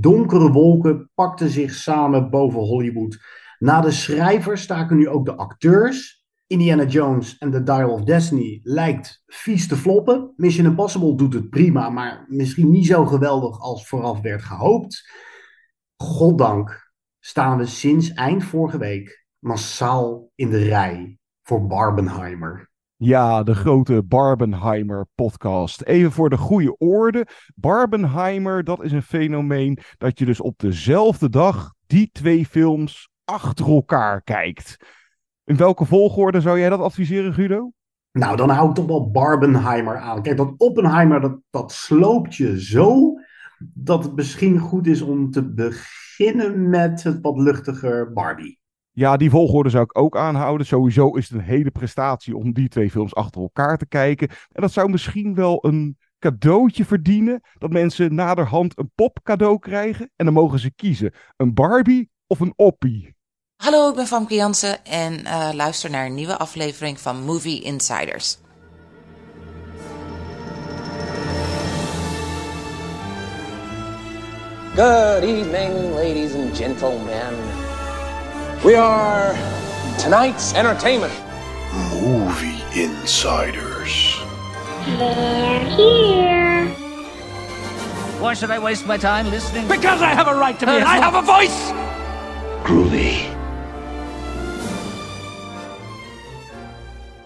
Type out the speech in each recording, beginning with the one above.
Donkere wolken pakten zich samen boven Hollywood. Na de schrijvers staken nu ook de acteurs. Indiana Jones en The Dial of Destiny lijkt vies te floppen. Mission Impossible doet het prima, maar misschien niet zo geweldig als vooraf werd gehoopt. Goddank staan we sinds eind vorige week massaal in de rij voor Barbenheimer. Ja, de grote Barbenheimer podcast. Even voor de goede orde. Barbenheimer, dat is een fenomeen dat je dus op dezelfde dag die twee films achter elkaar kijkt. In welke volgorde zou jij dat adviseren, Guido? Nou, dan hou ik toch wel Barbenheimer aan. Kijk, dat Oppenheimer, dat, dat sloopt je zo dat het misschien goed is om te beginnen met het wat luchtiger Barbie. Ja, die volgorde zou ik ook aanhouden. Sowieso is het een hele prestatie om die twee films achter elkaar te kijken. En dat zou misschien wel een cadeautje verdienen. Dat mensen naderhand een pop cadeau krijgen. En dan mogen ze kiezen: een Barbie of een Oppie. Hallo, ik ben Famke Jansen en uh, luister naar een nieuwe aflevering van Movie Insiders. Good evening, ladies and gentlemen. We are tonight's entertainment. Movie Insiders. They're here. Why should I waste my time listening? Because I have a right to be. I have a voice. Groovy.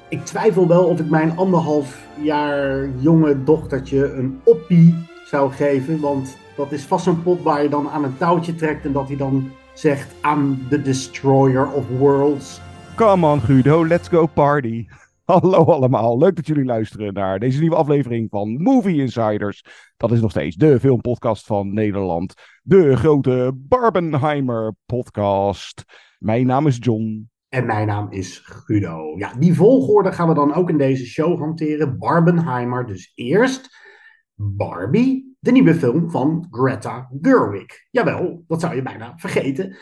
Ik twijfel wel of ik mijn anderhalf jaar jonge dochtertje een oppie zou geven. Want dat is vast een pop waar je dan aan een touwtje trekt en dat hij dan zegt: I'm the destroyer of worlds. Come on, Guido, let's go party. Hallo allemaal, leuk dat jullie luisteren naar deze nieuwe aflevering van Movie Insiders. Dat is nog steeds de filmpodcast van Nederland. De grote Barbenheimer podcast. Mijn naam is John. En mijn naam is Guido. Ja, die volgorde gaan we dan ook in deze show hanteren. Barbenheimer, dus eerst Barbie, de nieuwe film van Greta Gerwig. Jawel, dat zou je bijna vergeten.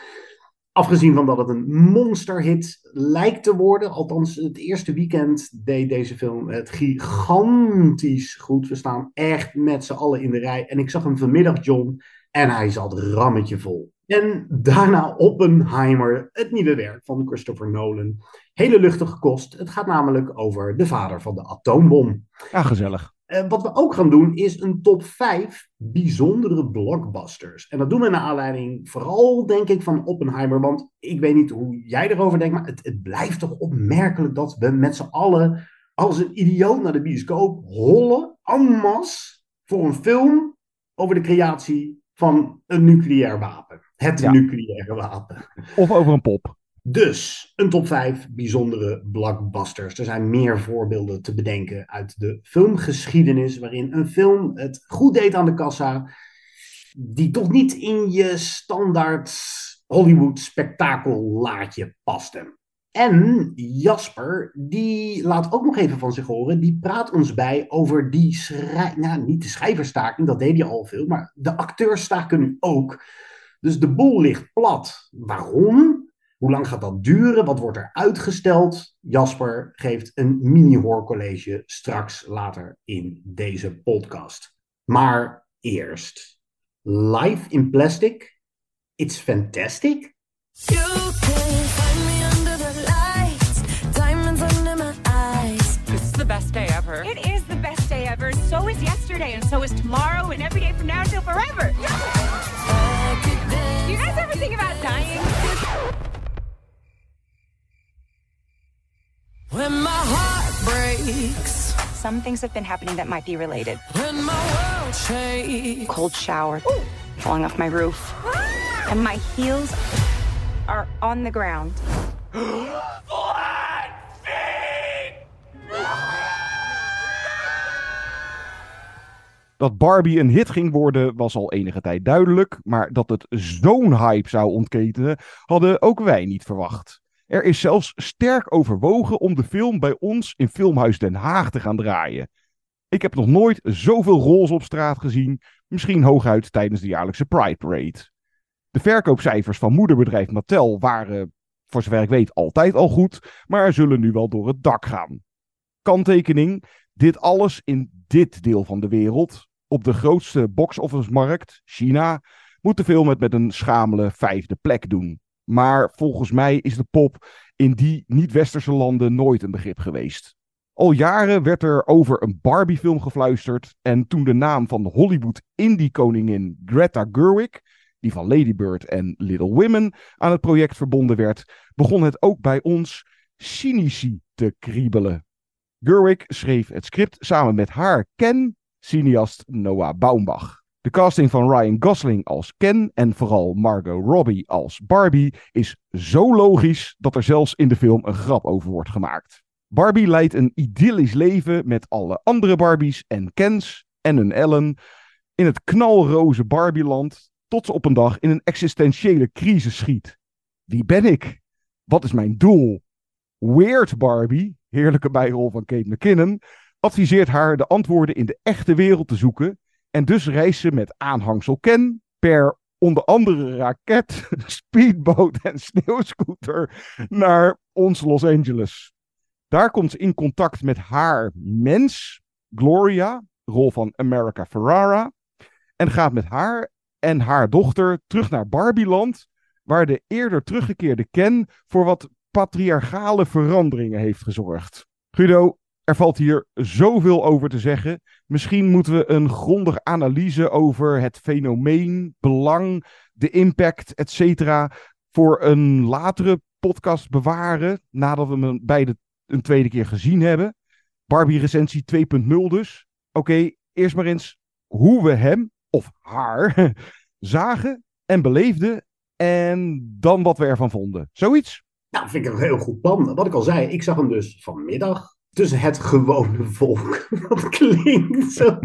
Afgezien van dat het een monsterhit lijkt te worden. Althans, het eerste weekend deed deze film het gigantisch goed. We staan echt met z'n allen in de rij. En ik zag hem vanmiddag, John, en hij zat rammetje vol. En daarna Oppenheimer, het nieuwe werk van Christopher Nolan. Hele luchtige kost. Het gaat namelijk over de vader van de atoombom. Ja, gezellig. Uh, wat we ook gaan doen is een top 5 bijzondere blockbusters. En dat doen we naar aanleiding vooral, denk ik, van Oppenheimer. Want ik weet niet hoe jij erover denkt, maar het, het blijft toch opmerkelijk dat we met z'n allen als een idioot naar de bioscoop hollen, en masse, voor een film over de creatie van een nucleair wapen. Het Ja. nucleaire wapen. Of over een pop. Dus een top 5 bijzondere blockbusters. Er zijn meer voorbeelden te bedenken uit de filmgeschiedenis, waarin een film het goed deed aan de kassa, die toch niet in je standaard Hollywood spektakellaadje paste. En Jasper, die laat ook nog even van zich horen. Die praat ons bij over die schrij... Nou, niet de schrijverstaking, dat deed hij al veel. Maar de acteurstaken nu ook. Dus de boel ligt plat. Waarom? Hoe lang gaat dat duren? Wat wordt er uitgesteld? Jasper geeft een mini-hoorcollege straks later in deze podcast. Maar eerst, Life in Plastic. It's fantastic. You can find me under the lights, diamonds under my eyes. This is the best day ever. It is the best day ever. So is yesterday, and so is tomorrow, and every day from now until forever. You guys ever think about dying? When my heart breaks, Some things have been happening that might be related. when my world shakes. Cold shower, falling off my roof, and my heels are on the ground. Dat Barbie een hit ging worden was al enige tijd duidelijk, maar dat het zo'n hype zou ontketenen hadden ook wij niet verwacht. Er is zelfs sterk overwogen om de film bij ons in Filmhuis Den Haag te gaan draaien. Ik heb nog nooit zoveel roze op straat gezien, misschien hooguit tijdens de jaarlijkse Pride Parade. De verkoopcijfers van moederbedrijf Mattel waren, voor zover ik weet, altijd al goed, maar zullen nu wel door het dak gaan. Kanttekening, dit alles in dit deel van de wereld, op de grootste box-office markt, China, moet de film het met een schamele vijfde plek doen. Maar volgens mij is de pop in die niet-westerse landen nooit een begrip geweest. Al jaren werd er over een Barbie-film gefluisterd. En toen de naam van de Hollywood indie-koningin Greta Gerwig, die van Lady Bird en Little Women, aan het project verbonden werd, begon het ook bij ons cynici te kriebelen. Gerwig schreef het script samen met haar Ken, cineast Noah Baumbach. De casting van Ryan Gosling als Ken en vooral Margot Robbie als Barbie is zo logisch dat er zelfs in de film een grap over wordt gemaakt. Barbie leidt een idyllisch leven met alle andere Barbies en Kens en een Ellen in het knalroze Barbieland tot ze op een dag in een existentiële crisis schiet. Wie ben ik? Wat is mijn doel? Weird Barbie, heerlijke bijrol van Kate McKinnon, adviseert haar de antwoorden in de echte wereld te zoeken en dus reist ze met aanhangsel Ken per onder andere raket, speedboot en sneeuwscooter naar ons Los Angeles. Daar komt ze in contact met haar mens, Gloria, rol van America Ferrara, en gaat met haar en haar dochter terug naar Barbieland, waar de eerder teruggekeerde Ken voor wat patriarchale veranderingen heeft gezorgd. Guido, er valt hier zoveel over te zeggen. Misschien moeten we een grondige analyse over het fenomeen, belang, de impact, etc. voor een latere podcast bewaren, nadat we hem beide een tweede keer gezien hebben. Barbie recensie 2.0 dus. Oké, eerst maar eens hoe we hem, of haar, zagen en beleefden. En dan wat we ervan vonden. Zoiets? Nou, vind ik een heel goed plan. Wat ik al zei, ik zag hem dus vanmiddag tussen het gewone volk. Dat klinkt zo.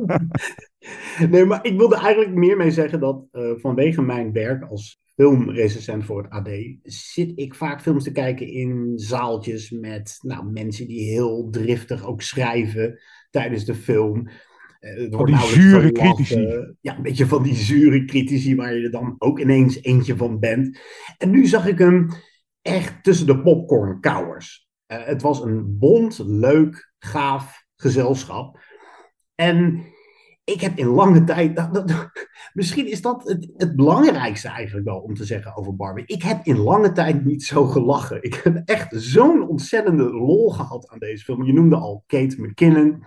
Nee, maar ik wilde eigenlijk meer mee zeggen dat uh, vanwege mijn werk als filmrecensent voor het AD zit ik vaak films te kijken in zaaltjes met nou, mensen die heel driftig ook schrijven tijdens de film. Uh, van die zure critici. Ja, een beetje van die zure critici waar je er dan ook ineens eentje van bent. En nu zag ik hem echt tussen de popcornkauwers. Uh, het was een bond, leuk, gaaf gezelschap. En ik heb in lange tijd. Dat, misschien is dat het, het, belangrijkste eigenlijk wel om te zeggen over Barbie. Ik heb in lange tijd niet zo gelachen. Ik heb echt zo'n ontzettende lol gehad aan deze film. Je noemde al Kate McKinnon.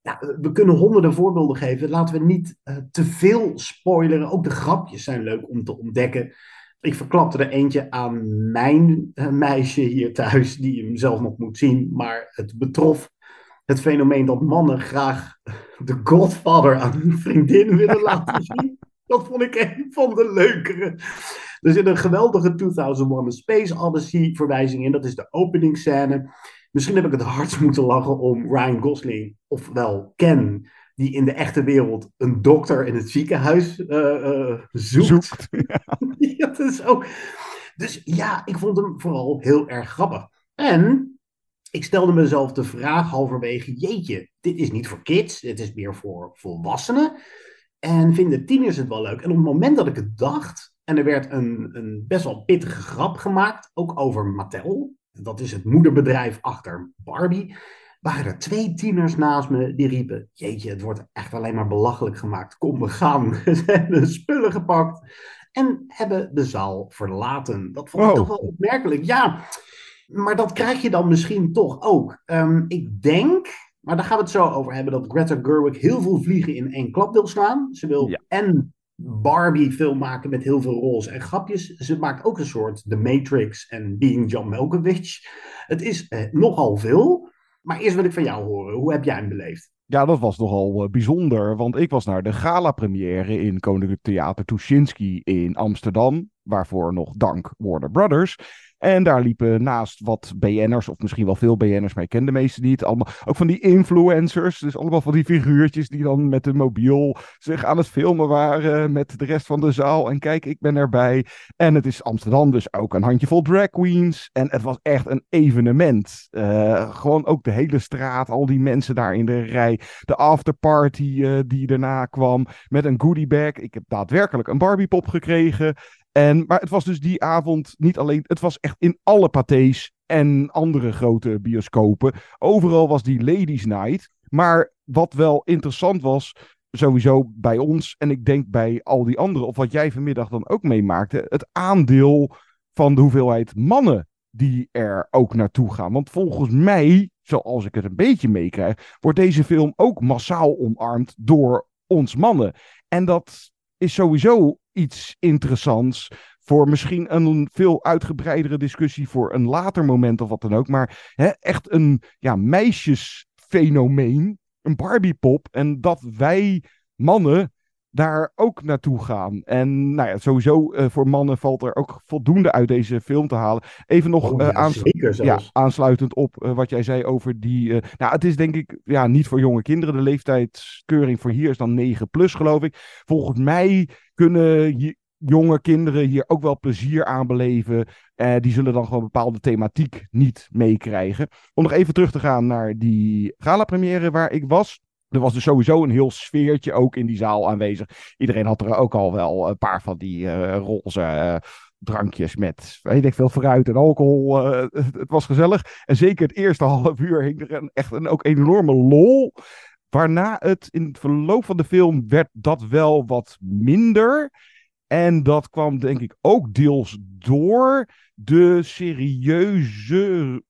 Ja, we kunnen honderden voorbeelden geven. Laten we niet uh, te veel spoileren. Ook de grapjes zijn leuk om te ontdekken. Ik verklapte er eentje aan mijn uh, meisje hier thuis, die hem zelf nog moet zien. Maar het betrof het fenomeen dat mannen graag de Godfather aan hun vriendin willen laten zien. Dat vond ik een van de leukere. Er zit een geweldige 2001 Space Odyssey verwijzing in. Dat is de openingsscène. Misschien heb ik het hardst moeten lachen om Ryan Gosling, ofwel Ken, die in de echte wereld een dokter in het ziekenhuis uh, uh, zoekt. zoekt. Ja. dat is ook. Dus ja, ik vond hem vooral heel erg grappig. En ik stelde mezelf de vraag halverwege, jeetje, dit is niet voor kids, dit is meer voor volwassenen. En vinden tieners het wel leuk? En op het moment dat ik het dacht, en er werd een, een best wel pittige grap gemaakt, ook over Mattel, dat is het moederbedrijf achter Barbie, waren er twee tieners naast me die riepen, jeetje, het wordt echt alleen maar belachelijk gemaakt. Kom, we gaan. Ze hebben spullen gepakt en hebben de zaal verlaten. Dat vond ik Oh. toch wel opmerkelijk. Ja, maar dat krijg je dan misschien toch ook. Ehm, ik denk, maar daar gaan we het zo over hebben, dat Greta Gerwig heel veel vliegen in één klap wil slaan. Ze wil Ja. en Barbie film maken met heel veel roles en grapjes. Ze maakt ook een soort The Matrix en Being John Malkovich. Het is eh, nogal veel. Maar eerst wil ik van jou horen. Hoe heb jij hem beleefd? Ja, dat was nogal eh, bijzonder, want ik was naar de gala-première in Koninklijk Theater Tuschinski in Amsterdam, waarvoor nog dank Warner Brothers. En daar liepen naast wat BN'ers, of misschien wel veel BN'ers, maar ik ken de meeste niet, allemaal, ook van die influencers, dus allemaal van die figuurtjes die dan met een mobiel zich aan het filmen waren met de rest van de zaal. En kijk, ik ben erbij. En het is Amsterdam, dus ook een handjevol drag queens. En het was echt een evenement. Eh, gewoon ook de hele straat, al die mensen daar in de rij. De afterparty eh, die daarna kwam met een goodiebag. Ik heb daadwerkelijk een Barbiepop gekregen. En, maar het was dus die avond niet alleen, het was echt in alle pathés en andere grote bioscopen. Overal was die Ladies Night. Maar wat wel interessant was, sowieso bij ons en ik denk bij al die anderen, of wat jij vanmiddag dan ook meemaakte, het aandeel van de hoeveelheid mannen die er ook naartoe gaan. Want volgens mij, zoals ik het een beetje meekrijg, wordt deze film ook massaal omarmd door ons mannen. En dat is sowieso iets interessants voor misschien een veel uitgebreidere discussie voor een later moment of wat dan ook. Maar hè, echt een ja, meisjesfenomeen, een Barbiepop. En dat wij mannen daar ook naartoe gaan. En nou ja, sowieso eh, voor mannen valt er ook voldoende uit deze film te halen. Even nog Oh, eh, ja, ja, aansluitend op eh, wat jij zei over die. nou, het is denk ik ja, niet voor jonge kinderen. De leeftijdskeuring voor hier is dan 9 plus, geloof ik. Volgens mij kunnen jonge kinderen hier ook wel plezier aan beleven. Eh, die zullen dan gewoon bepaalde thematiek niet meekrijgen. Om nog even terug te gaan naar die gala-première waar ik was. Er was dus sowieso een heel sfeertje ook in die zaal aanwezig. Iedereen had er ook al wel een paar van die eh, roze eh, drankjes met, weet ik veel, fruit en alcohol. eh, het, was gezellig. En zeker het eerste half uur hing er een, echt een ook enorme lol. Waarna het in het verloop van de film werd dat wel wat minder. En dat kwam denk ik ook deels door de serieuzere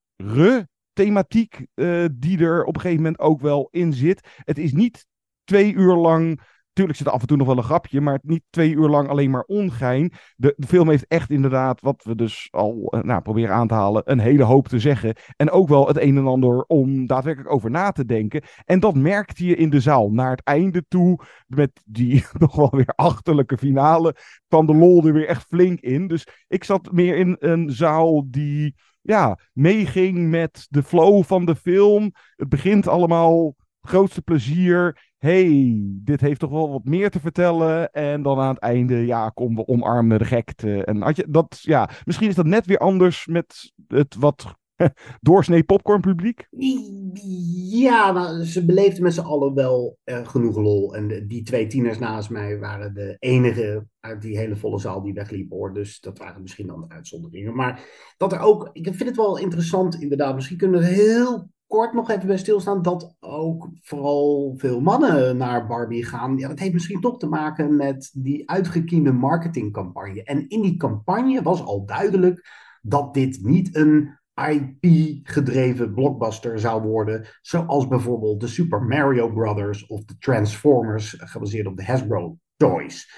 thematiek eh, die er op een gegeven moment ook wel in zit. Het is niet twee uur lang. Tuurlijk zit er af en toe nog wel een grapje, maar niet twee uur lang alleen maar ongein. De, film heeft echt inderdaad, wat we dus al eh, nou, proberen aan te halen, een hele hoop te zeggen. En ook wel het een en ander om daadwerkelijk over na te denken. En dat merkte je in de zaal. Naar het einde toe, met die nog wel weer achterlijke finale, kwam de lol er weer echt flink in. Dus ik zat meer in een zaal die ja, meeging met de flow van de film. Het begint allemaal grootste plezier. hey, dit heeft toch wel wat meer te vertellen. En dan aan het einde, ja, kom we omarmen de gekte. En had je dat, ja, misschien is dat net weer anders met het wat doorsnee popcorn publiek. Ja, nou, ze beleefden met z'n allen wel eh, genoeg lol. En die twee tieners naast mij waren de enige uit die hele volle zaal die wegliepen hoor. Dus dat waren misschien dan de uitzonderingen. Maar dat er ook, ik vind het wel interessant inderdaad. Misschien kunnen we heel kort nog even bij stilstaan. Dat ook vooral veel mannen naar Barbie gaan. Ja, dat heeft misschien toch te maken met die uitgekiende marketingcampagne. En in die campagne was al duidelijk dat dit niet een IP-gedreven blockbuster zou worden, zoals bijvoorbeeld de Super Mario Brothers of de Transformers, eh, gebaseerd op de Hasbro toys.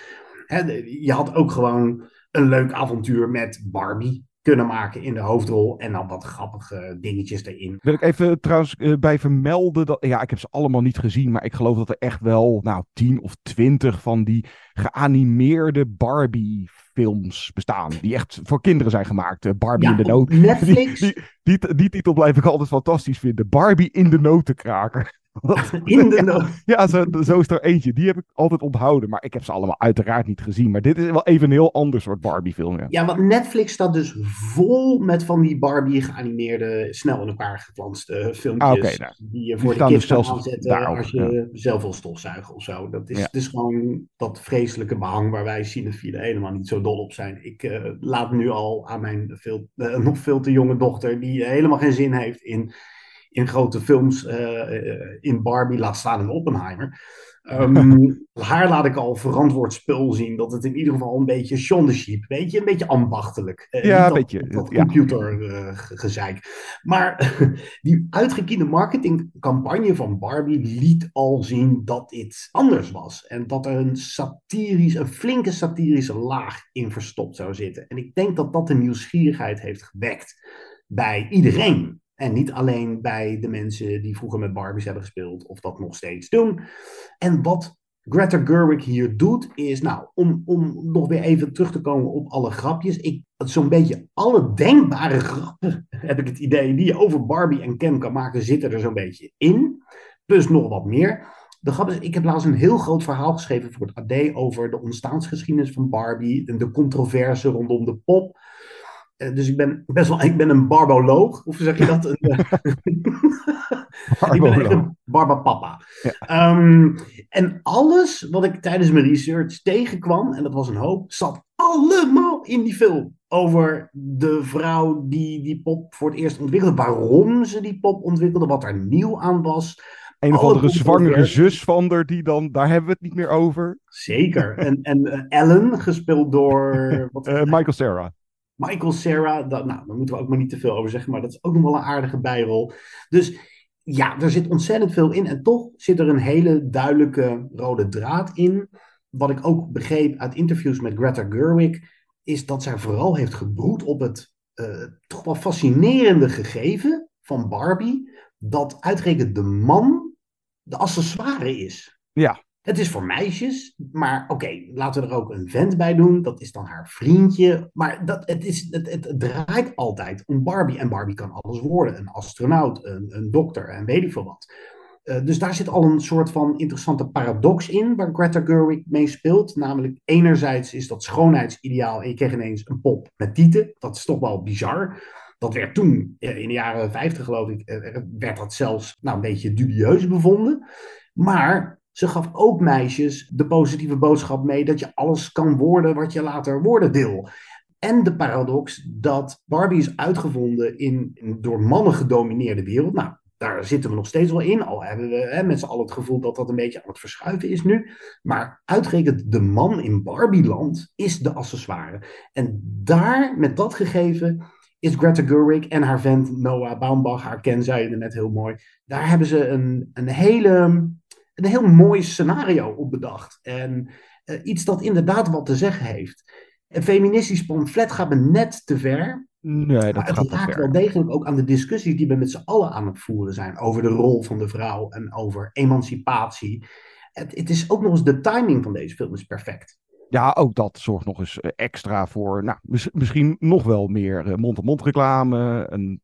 Je had ook gewoon een leuk avontuur met Barbie kunnen maken in de hoofdrol en dan wat grappige dingetjes erin. Wil ik even trouwens eh, bij vermelden dat, ja, ik heb ze allemaal niet gezien, maar ik geloof dat er echt wel, nou, tien of twintig van die geanimeerde Barbie films bestaan. Die echt voor kinderen zijn gemaakt. Eh, Barbie Ja, in de noot. Netflix. Die, die, die, die titel blijf ik altijd fantastisch vinden. Barbie in de notenkraker. In de no- ja, zo, zo is er eentje. Die heb ik altijd onthouden. Maar ik heb ze allemaal uiteraard niet gezien. Maar dit is wel even een heel ander soort Barbie film. Ja. Ja, want Netflix staat dus vol met van die Barbie geanimeerde, snel in elkaar geflanste filmpjes. Ah, nou, die je voor de kids dus kan zelfs aanzetten daarop, als je zelf wil stofzuigen of zo. Dat is, Ja. is gewoon dat vreselijke behang waar wij cinefielen helemaal niet zo dol op zijn. Ik eh, laat nu al aan mijn veel, eh, nog veel te jonge dochter, die helemaal geen zin heeft in, in grote films, eh, eh, in Barbie, laat staan in Oppenheimer. Ehm, haar laat ik al verantwoord spul zien. Dat het in ieder geval een beetje Shaun the Sheep. Weet je, een beetje ambachtelijk. Eh, Ja, een beetje, Dat ja. computergezeik. maar die uitgekiende marketingcampagne van Barbie liet al zien dat dit anders was. En dat er een satirisch, een flinke satirische laag in verstopt zou zitten. En ik denk dat dat de nieuwsgierigheid heeft gewekt bij iedereen. En niet alleen bij de mensen die vroeger met Barbies hebben gespeeld of dat nog steeds doen. En wat Greta Gerwig hier doet, is nou, om, om nog weer even terug te komen op alle grapjes. Ik, zo'n beetje alle denkbare grappen, heb ik het idee, die je over Barbie en Ken kan maken, zitten er zo'n beetje in. Plus nog wat meer. De grap is, ik heb laatst een heel groot verhaal geschreven voor het AD over de ontstaansgeschiedenis van Barbie en de controverse rondom de pop. Eh, dus ik ben best wel, ik ben een barboloog, of hoe zeg je dat? Een, eh, ik ben echt een barbapapa. Ehm, en alles wat ik tijdens mijn research tegenkwam, en dat was een hoop, zat allemaal in die film. Over de vrouw die die pop voor het eerst ontwikkelde, waarom ze die pop ontwikkelde, wat er nieuw aan was. Een of andere zwangere zus van er, die dan, daar hebben we het niet meer over. Zeker. En, en eh, Ellen, gespeeld door wat, Michael Sarah. Michael Sarah. Dat, nou, daar moeten we ook maar niet te veel over zeggen, maar dat is ook nog wel een aardige bijrol. Dus ja, er zit ontzettend veel in. En toch zit er een hele duidelijke rode draad in. Wat ik ook begreep uit interviews met Greta Gerwig, is dat zij vooral heeft gebroed op het eh, toch wel fascinerende gegeven van Barbie, dat uitgerekend de man de accessoire is. Ja. Het is voor meisjes, maar oké, laten we er ook een vent bij doen. Dat is dan haar vriendje. Maar dat, het, is, het, het, draait altijd om Barbie. En Barbie kan alles worden. Een astronaut, een, een dokter en weet ik veel wat. Eh, dus daar zit al een soort van interessante paradox in waar Greta Gerwig mee speelt. Namelijk, enerzijds is dat schoonheidsideaal en je kreeg ineens een pop met tieten. Dat is toch wel bizar. Dat werd toen, eh, in de jaren 50 geloof ik, eh, werd dat zelfs nou, een beetje dubieus bevonden. Maar ze gaf ook meisjes de positieve boodschap mee dat je alles kan worden wat je later worden wil. En de paradox dat Barbie is uitgevonden in een door mannen gedomineerde wereld. Nou, daar zitten we nog steeds wel in. Al hebben we hè, met z'n allen het gevoel dat dat een beetje aan het verschuiven is nu. Maar uitgerekend de man in Barbieland is de accessoire. En daar, met dat gegeven, is Greta Gerwig en haar vent Noah Baumbach, haar ken zei je net heel mooi. Daar hebben ze een, een, hele, een heel mooi scenario op bedacht. En uh, iets dat inderdaad wat te zeggen heeft. Een feministisch pamflet gaat me net te ver. Nee, dat maar het raakt wel degelijk ook aan de discussies die we met z'n allen aan het voeren zijn. Over de rol van de vrouw en over emancipatie. Het, het is ook nog eens de timing van deze film is perfect. Ja, ook dat zorgt nog eens eh, extra voor, nou, mis- misschien nog wel meer eh, mond-to-mond reclame. Een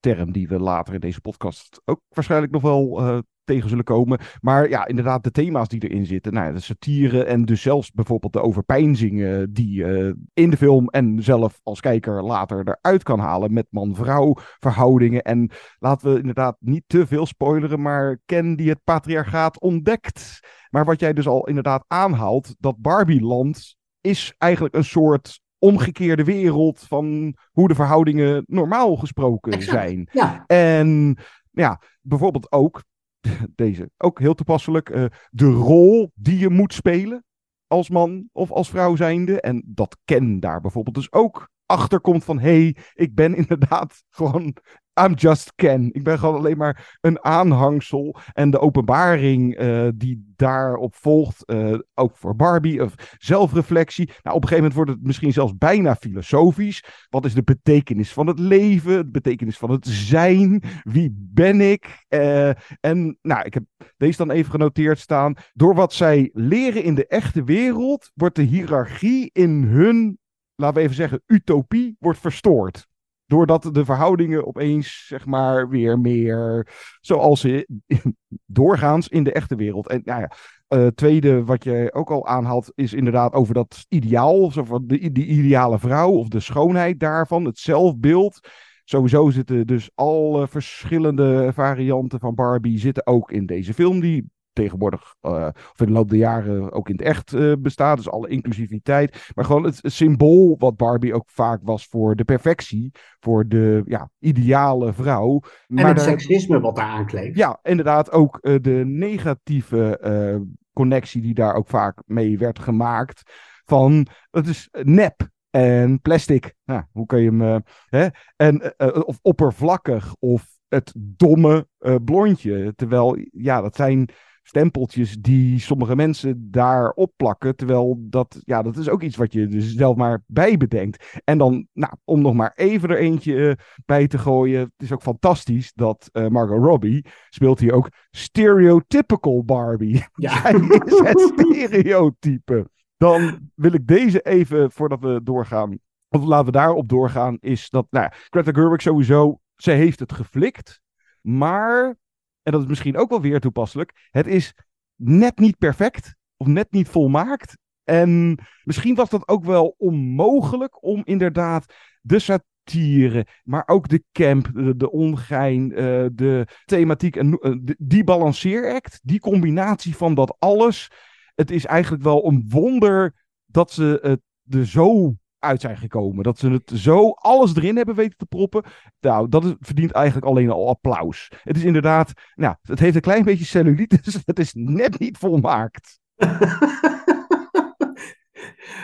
term die we later in deze podcast ook waarschijnlijk nog wel eh, tegen zullen komen. Maar ja, inderdaad, de thema's die erin zitten. Nou, ja, de satire en dus zelfs bijvoorbeeld de overpeinzingen die je in de film en zelf als kijker later eruit kan halen met man-vrouw verhoudingen. En laten we inderdaad niet te veel spoileren, maar Ken die het patriarchaat ontdekt. Maar wat jij dus al inderdaad aanhaalt, dat Barbieland is eigenlijk een soort omgekeerde wereld van hoe de verhoudingen normaal gesproken Exact. zijn. Ja, En ja, bijvoorbeeld ook, deze ook heel toepasselijk, eh, de rol die je moet spelen als man of als vrouw zijnde. En dat Ken daar bijvoorbeeld dus ook achter komt van, hé, hey, ik ben inderdaad gewoon, I'm just Ken. Ik ben gewoon alleen maar een aanhangsel. En de openbaring eh, die daarop volgt, eh, ook voor Barbie, of zelfreflectie. Nou, op een gegeven moment wordt het misschien zelfs bijna filosofisch. Wat is de betekenis van het leven? De betekenis van het zijn? Wie ben ik? Eh, en nou, ik heb deze dan even genoteerd staan. Door wat zij leren in de echte wereld, wordt de hiërarchie in hun, laten we even zeggen, utopie, wordt verstoord. Doordat de verhoudingen opeens, zeg maar, weer meer zoals ze doorgaans in de echte wereld. En nou ja, uh, tweede, wat je ook al aanhaalt, is inderdaad over dat ideaal, van de, die ideale vrouw of de schoonheid daarvan, het zelfbeeld. Sowieso zitten dus alle verschillende varianten van Barbie zitten ook in deze film, die tegenwoordig, uh, of in de loop der jaren ook in het echt uh, bestaat. Dus alle inclusiviteit. Maar gewoon het, het, symbool wat Barbie ook vaak was voor de perfectie. Voor de ja, ideale vrouw. En maar het daar, seksisme wat daar aankleeft. Ja, inderdaad ook uh, de negatieve eh, connectie die daar ook vaak mee werd gemaakt. Van, het is nep. En plastic, nou, hoe kun je hem, hè? En, uh, of oppervlakkig, of het domme uh, blondje. Terwijl, ja, dat zijn stempeltjes die sommige mensen daar opplakken. Terwijl dat, ja, dat is ook iets wat je dus zelf maar bijbedenkt. En dan, nou, om nog maar even er eentje uh, bij te gooien. Het is ook fantastisch dat uh, Margot Robbie speelt hier ook stereotypical Barbie. Ja. Zij is het stereotype. Dan wil ik deze even, voordat we doorgaan, of laten we daarop doorgaan, is dat, nou ja, Greta Gerwig sowieso, ze heeft het geflikt. Maar, en dat is misschien ook wel weer toepasselijk, het is net niet perfect of net niet volmaakt. En misschien was dat ook wel onmogelijk om inderdaad de satire, maar ook de camp, de, de ongein, uh, de thematiek en uh, die balanceeract, die combinatie van dat alles. Het is eigenlijk wel een wonder dat ze het er zo uit zijn gekomen. Dat ze het zo alles erin hebben weten te proppen. Nou, dat is, verdient eigenlijk alleen al applaus. Het is inderdaad, nou, het heeft een klein beetje cellulitis. Het is net niet volmaakt.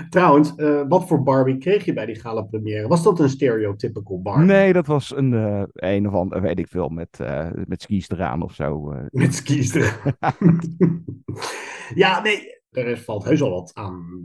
Trouwens, eh, wat voor Barbie kreeg je bij die gala première? Was dat een stereotypical Barbie? Nee, dat was een, eh, een of ander, weet ik veel, met, eh, met skis eraan of zo. Met skis eraan. ja, nee, er valt heus al wat aan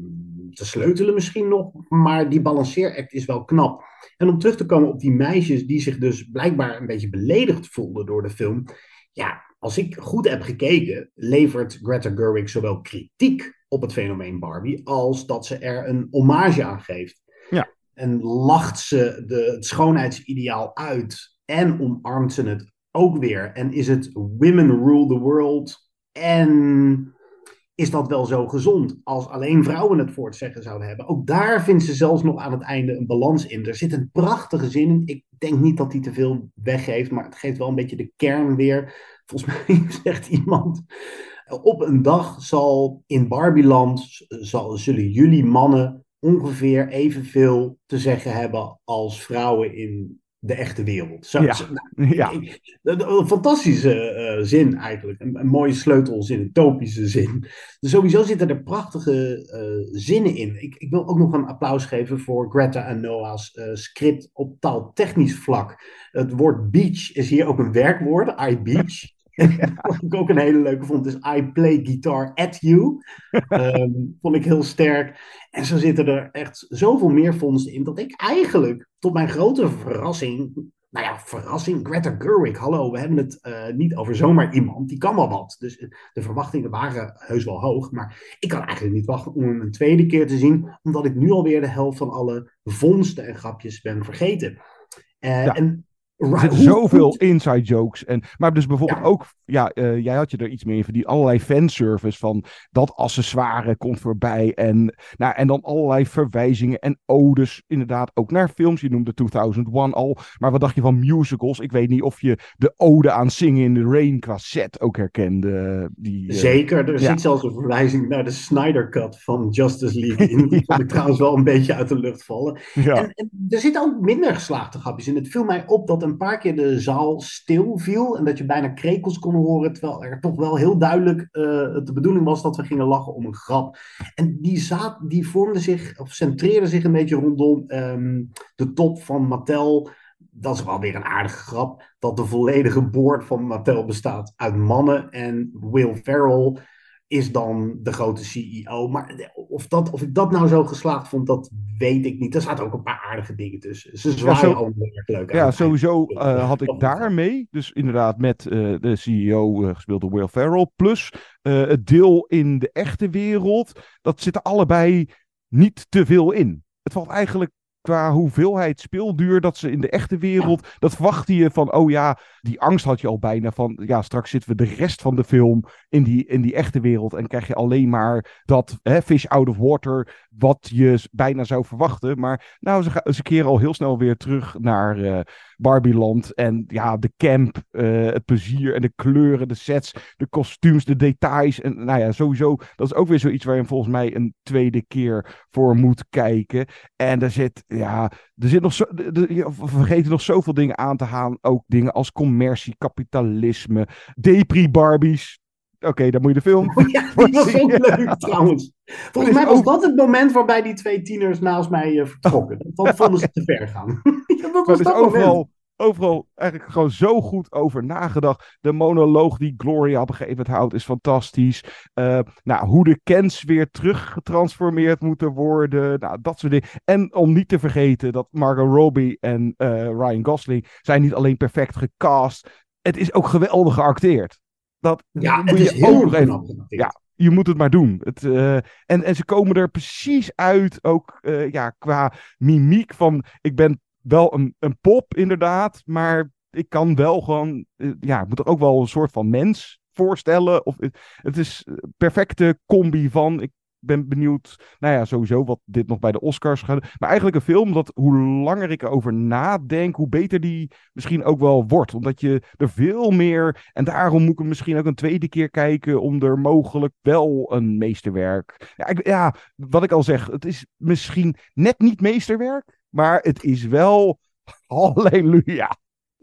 te sleutelen misschien nog. Maar die balanceeract is wel knap. En om terug te komen op die meisjes die zich dus blijkbaar een beetje beledigd voelden door de film. Ja, als ik goed heb gekeken, levert Greta Gerwig zowel kritiek op het fenomeen Barbie als dat ze er een hommage aan geeft. Ja. En lacht ze de, het schoonheidsideaal uit en omarmt ze het ook weer. En is het women rule the world en is dat wel zo gezond als alleen vrouwen het voor het zeggen zouden hebben? Ook daar vindt ze zelfs nog aan het einde een balans in. Er zit een prachtige zin in. Ik denk niet dat hij te veel weggeeft, maar het geeft wel een beetje de kern weer. Volgens mij zegt iemand. Op een dag zal in Barbieland zal, zullen jullie mannen ongeveer evenveel te zeggen hebben als vrouwen in de echte wereld. Zo, Ja. zo- nou, Ja. een fantastische eh, zin eigenlijk. Een, een mooie sleutelzin, een topische zin. Dus sowieso zitten er prachtige eh, zinnen in. Ik, ik wil ook nog een applaus geven voor Greta en Noah's eh, script op taaltechnisch vlak. Het woord beach is hier ook een werkwoord, I beach. Wat ik ook een hele leuke vond, is I play guitar at you. Ehm, vond ik heel sterk. En zo zitten er echt zoveel meer vondsten in, dat ik eigenlijk, tot mijn grote verrassing, nou ja, verrassing, Greta Gerwig, hallo, we hebben het eh, niet over zomaar iemand, die kan wel wat. Dus eh, de verwachtingen waren heus wel hoog, maar ik kan eigenlijk niet wachten om hem een tweede keer te zien, omdat ik nu alweer de helft van alle vondsten en grapjes ben vergeten. Eh, Ja. en, Er zitten zoveel inside jokes. En, maar dus bijvoorbeeld Ja. ook, ja, eh, jij had je er iets mee in verdiend. Allerlei fanservice van dat accessoire komt voorbij. En, nou, en dan allerlei verwijzingen en odes inderdaad ook naar films. Je noemde 2001 al. Maar wat dacht je van musicals? Ik weet niet of je de ode aan Singing in the Rain qua set ook herkende. Die, eh, Zeker, er ja. zit zelfs een verwijzing naar de Snyder Cut van Justice League in. Die vond ik trouwens wel een beetje uit de lucht vallen. Ja. En, en er zitten ook minder geslaagde grapjes in. Het viel mij op dat een paar keer de zaal stil viel en dat je bijna krekels kon horen, terwijl er toch wel heel duidelijk eh, de bedoeling was dat we gingen lachen om een grap. En die, zaad, die vormde zich, of centreerde zich een beetje rondom ehm, de top van Mattel. Dat is wel weer een aardige grap, dat de volledige board van Mattel bestaat uit mannen en Will Ferrell is dan de grote CEO. Maar of, dat, of ik dat nou zo geslaagd vond, dat weet ik niet. Er zaten ook een paar aardige dingen tussen. Ze zwaaien heel erg leuk Ja, aan. sowieso eh, had ik daarmee, dus inderdaad met eh, de CEO eh, gespeeld door Will Ferrell, plus eh, het deel in de echte wereld, dat zit er allebei niet te veel in. Het valt eigenlijk qua hoeveelheid speelduur dat ze in de echte wereld, dat verwachtte je van, oh ja, die angst had je al bijna van, ja, straks zitten we de rest van de film in die, in die echte wereld en krijg je alleen maar dat hè, fish out of water, wat je bijna zou verwachten. Maar nou, ze, ze keren al heel snel weer terug naar eh Barbieland en ja, de camp, eh, het plezier en de kleuren, de sets, de kostuums, de details. En nou ja, sowieso, dat is ook weer zoiets waar je volgens mij een tweede keer voor moet kijken. En er zit, ja, er zit nog zo, we vergeten nog zoveel dingen aan te halen. Ook dingen als commercie, kapitalisme, depri-Barbies. Oké, dan moet je de film. Ja, die was ook leuk trouwens. Volgens mij was dat het moment waarbij die twee tieners naast mij eh, vertrokken. Dat vonden ze te ver gaan. Ja, dat was er moment. overal, overal eigenlijk gewoon zo goed over nagedacht. De monoloog die Gloria op een gegeven moment houdt is fantastisch. Eh, nou, hoe de Kens weer teruggetransformeerd moeten worden. Nou, dat soort dingen. En om niet te vergeten dat Margot Robbie en eh, Ryan Gosling zijn niet alleen perfect gecast. Het is ook geweldig geacteerd. Dat Ja, moet het je is ook heel knap. ja, je moet het maar doen. Het, eh, en, en ze komen er precies uit, ook eh, ja, qua mimiek van... Ik ben wel een, een pop, inderdaad, maar ik kan wel gewoon... eh, ja, ik moet er ook wel een soort van mens voorstellen. Of, het- is perfecte combi van... Ik ben benieuwd, nou ja, sowieso wat dit nog bij de Oscars gaat. Maar eigenlijk een film dat hoe langer ik erover nadenk, hoe beter die misschien ook wel wordt. Omdat je er veel meer, en daarom moet ik hem misschien ook een tweede keer kijken, om er mogelijk wel een meesterwerk. Ja, ik, ja wat ik al zeg, het is misschien net niet meesterwerk, maar het is wel halleluja.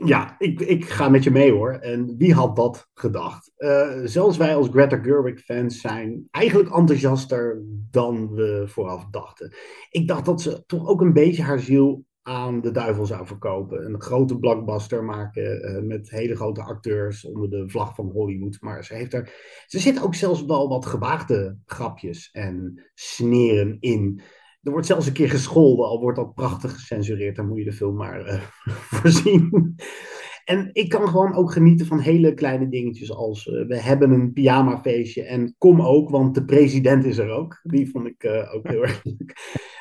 Ja, ik, ik ga met je mee hoor. En wie had dat gedacht? Uh, zelfs wij als Greta Gerwig-fans zijn eigenlijk enthousiaster dan we vooraf dachten. Ik dacht dat ze toch ook een beetje haar ziel aan de duivel zou verkopen. Een grote blockbuster maken uh, met hele grote acteurs onder de vlag van Hollywood. Maar ze, heeft er, ze zit ook zelfs wel wat gewaagde grapjes en sneren in. Er wordt zelfs een keer gescholden, al wordt dat prachtig gecensureerd. Dan moet je de film maar uh, voorzien. En ik kan gewoon ook genieten van hele kleine dingetjes als uh, we hebben een pyjamafeestje en kom ook, want de president is er ook. Die vond ik uh, ook heel erg leuk.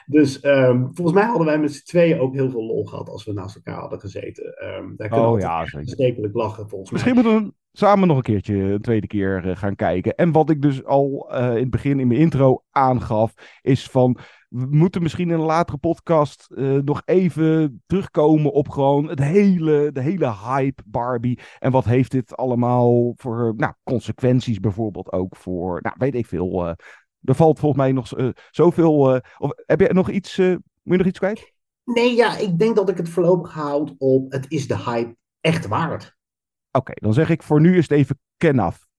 Dus um, volgens mij hadden wij met z'n tweeën ook heel veel lol gehad als we naast elkaar hadden gezeten. Um, daar kunnen oh, we ja, stekelijk lachen volgens Misschien mij. moeten we samen nog een keertje, een tweede keer uh, gaan kijken. En wat ik dus al in het begin in mijn intro aangaf, is van we moeten misschien in een latere podcast uh, nog even terugkomen op gewoon het hele, de hele hype Barbie. En wat heeft dit allemaal voor nou, consequenties bijvoorbeeld ook voor, nou weet ik veel. Uh, er valt volgens mij nog uh, zoveel. of heb je nog iets, moet je nog iets kwijt? Nee, ja, ik denk dat ik het voorlopig houd op het is de hype echt waard. Oké, okay, dan zeg ik voor nu is het even ken af.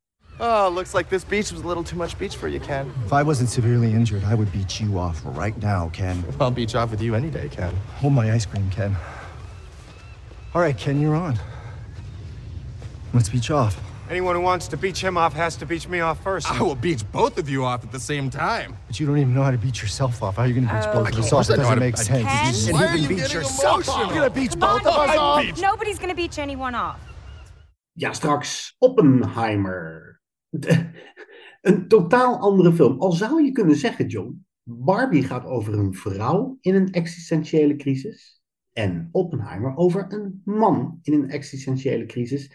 Oh, looks like this beach was a little too much beach for you, Ken. If I wasn't severely injured, I would beat you off right now, Ken. I'll beach off with you any day, Ken. Hold my ice cream, Ken. All right, Ken, you're on. Let's beach off. Anyone who wants to beach him off has to beach me off first. I will beach both of you off at the same time. But you don't even know how to beach yourself off. How are you going to beach Oh, both of us off? It I know how doesn't make I- sense. Ken? You Why are even you beach getting yourself emotional? off. You're going to beach Come on, both of us Ken. off. Nobody's gonna beach anyone off. Ja, straks Oppenheimer. een totaal andere film. Al zou je kunnen zeggen, John, Barbie gaat over een vrouw in een existentiële crisis. En Oppenheimer over een man in een existentiële crisis.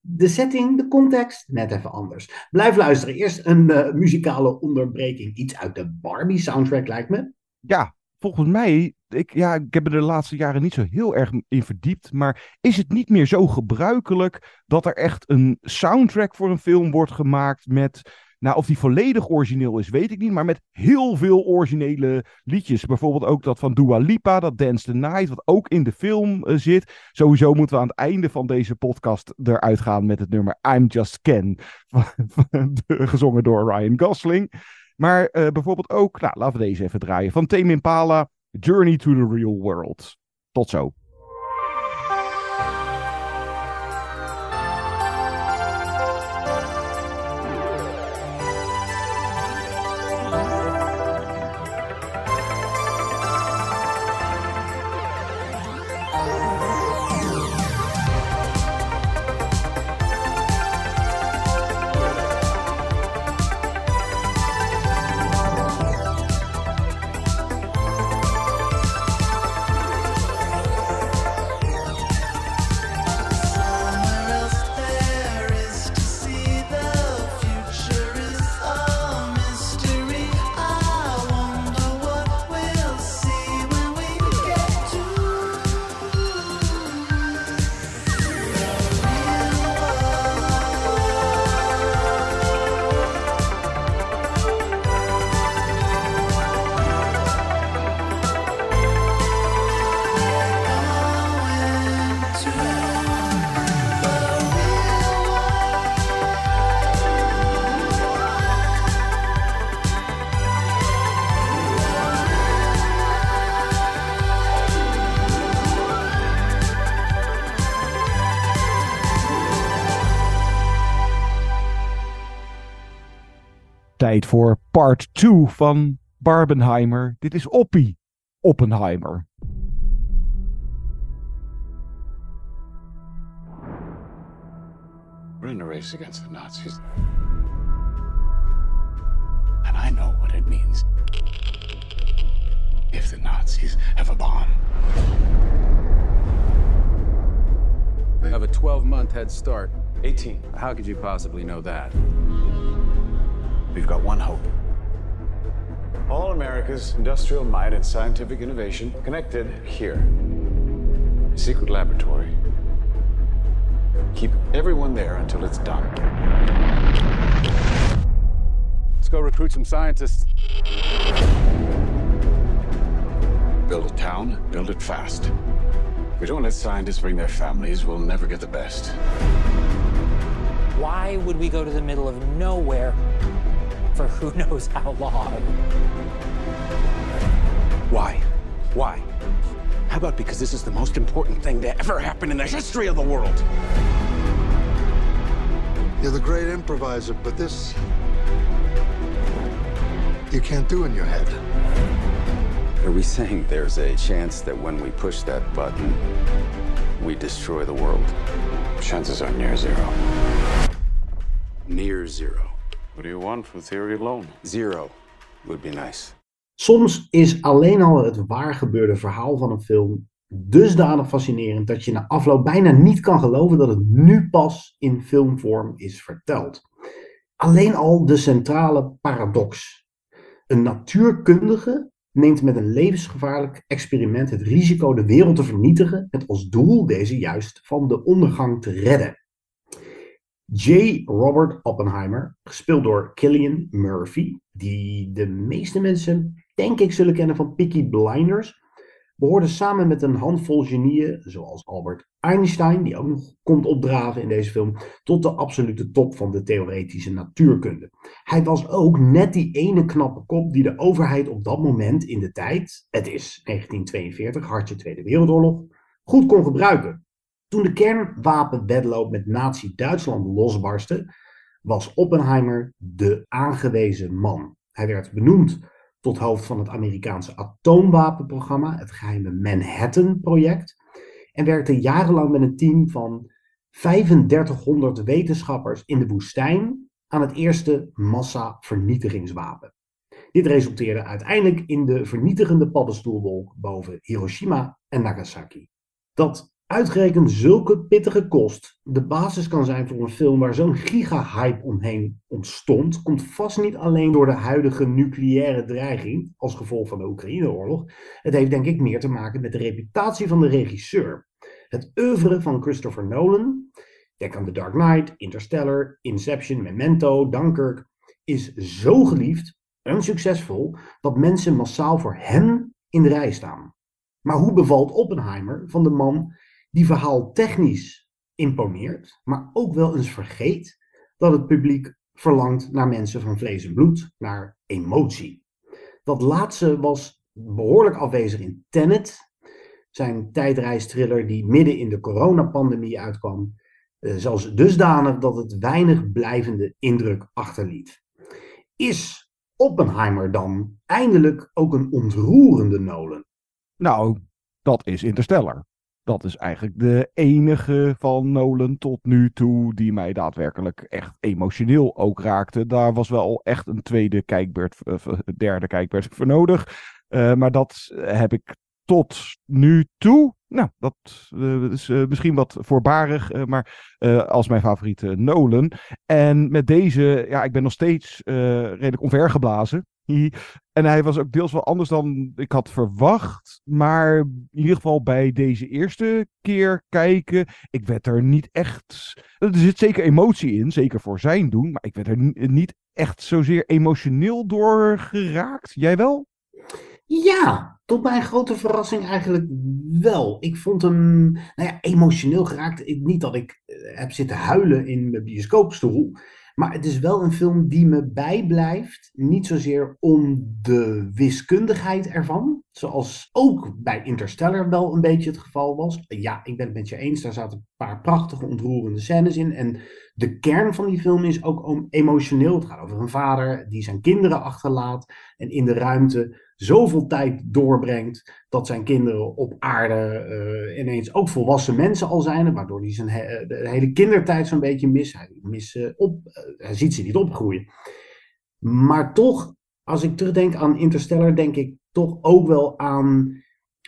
De setting, de context, net even anders. Blijf luisteren. Eerst een uh, muzikale onderbreking. Iets uit de Barbie soundtrack lijkt me. Ja, volgens mij, ik, ja, ik heb er de laatste jaren niet zo heel erg in verdiept, maar is het niet meer zo gebruikelijk dat er echt een soundtrack voor een film wordt gemaakt met, nou of die volledig origineel is, weet ik niet, maar met heel veel originele liedjes. Bijvoorbeeld ook dat van Dua Lipa, dat Dance the Night, wat ook in de film uh, zit. Sowieso moeten we aan het einde van deze podcast eruit gaan met het nummer I'm Just Ken, gezongen door Ryan Gosling. Maar uh, bijvoorbeeld ook, nou, laten we deze even draaien. Van Tame Impala, Journey to the Real World. Tot zo. Tijd voor part 2 van Barbenheimer. Dit is Oppie Oppenheimer. We're in a race against the Nazis. And I know what it means if the Nazis have a bomb. We have a 12 month head start. 18. How could you possibly know that? We've got one hope. All America's industrial might and scientific innovation connected here. A secret laboratory. Keep everyone there until it's done. Let's go recruit some scientists. Build a town, build it fast. If we don't let scientists bring their families, we'll never get the best. Why would we go to the middle of nowhere for who knows how long? Why? Why? How about because this is the most important thing to ever happen in the history of the world? You're the great improviser, but this. you can't do in your head. Are we saying there's a chance that when we push that button, we destroy the world? Chances are near zero. Near zero. What do you want for theory alone? Zero would be nice. Soms is alleen al het waar gebeurde verhaal van een film dusdanig fascinerend dat je na afloop bijna niet kan geloven dat het nu pas in filmvorm is verteld. Alleen al de centrale paradox. Een natuurkundige neemt met een levensgevaarlijk experiment het risico de wereld te vernietigen met als doel deze juist van de ondergang te redden. J. Robert Oppenheimer, gespeeld door Killian Murphy, die de meeste mensen denk ik zullen kennen van Peaky Blinders, behoorde samen met een handvol genieën, zoals Albert Einstein, die ook nog komt opdraven in deze film, tot de absolute top van de theoretische natuurkunde. Hij was ook net die ene knappe kop die de overheid op dat moment in de tijd, het is 1942, hartje Tweede Wereldoorlog, goed kon gebruiken. Toen de kernwapenwedloop met Nazi-Duitsland losbarstte, was Oppenheimer de aangewezen man. Hij werd benoemd tot hoofd van het Amerikaanse atoomwapenprogramma, het geheime Manhattan-project, en werkte jarenlang met een team van 3500 wetenschappers in de woestijn aan het eerste massa-vernietigingswapen. Dit resulteerde uiteindelijk in de vernietigende paddenstoelwolk boven Hiroshima en Nagasaki. Dat uitgerekend zulke pittige kost de basis kan zijn voor een film waar zo'n giga-hype omheen ontstond, komt vast niet alleen door de huidige nucleaire dreiging als gevolg van de Oekraïne-oorlog. Het heeft denk ik meer te maken met de reputatie van de regisseur. Het oeuvre van Christopher Nolan, denk aan The Dark Knight, Interstellar, Inception, Memento, Dunkirk, is zo geliefd en succesvol dat mensen massaal voor hem in de rij staan. Maar hoe bevalt Oppenheimer van de man die verhaal technisch imponeert, maar ook wel eens vergeet dat het publiek verlangt naar mensen van vlees en bloed, naar emotie. Dat laatste was behoorlijk afwezig in Tenet, zijn tijdreistriller die midden in de coronapandemie uitkwam, eh, zelfs dusdanig dat het weinig blijvende indruk achterliet. Is Oppenheimer dan eindelijk ook een ontroerende Nolan? Nou, dat is Interstellar. Dat is eigenlijk de enige van Nolan tot nu toe die mij daadwerkelijk echt emotioneel ook raakte. Daar was wel echt een tweede kijkbeurt, uh, derde kijkbeurt voor nodig. Uh, maar dat heb ik tot nu toe. Nou, dat uh, is misschien wat voorbarig, maar als mijn favoriete Nolan. En met deze, ja, ik ben nog steeds redelijk onvergeblazen. En hij was ook deels wel anders dan ik had verwacht. Maar in ieder geval bij deze eerste keer kijken, ik werd er niet echt. Er zit zeker emotie in, zeker voor zijn doen. Maar ik werd er niet echt zozeer emotioneel door geraakt. Jij wel? Ja, tot mijn grote verrassing eigenlijk wel. Ik vond hem nou ja, emotioneel geraakt. Niet dat ik heb zitten huilen in mijn bioscoopstoel. Maar het is wel een film die me bijblijft. Niet zozeer om de wiskundigheid ervan. Zoals ook bij Interstellar wel een beetje het geval was. Ja, ik ben het met je eens. Daar zaten een paar prachtige, ontroerende scènes in. En de kern van die film is ook emotioneel. Het gaat over een vader die zijn kinderen achterlaat. En in de ruimte zoveel tijd doorbrengt dat zijn kinderen op aarde uh, ineens ook volwassen mensen al zijn, waardoor hij zijn he de hele kindertijd zo'n beetje mis. Hij, uh, op, hij ziet ze niet opgroeien. Maar toch, als ik terugdenk aan Interstellar, denk ik toch ook wel aan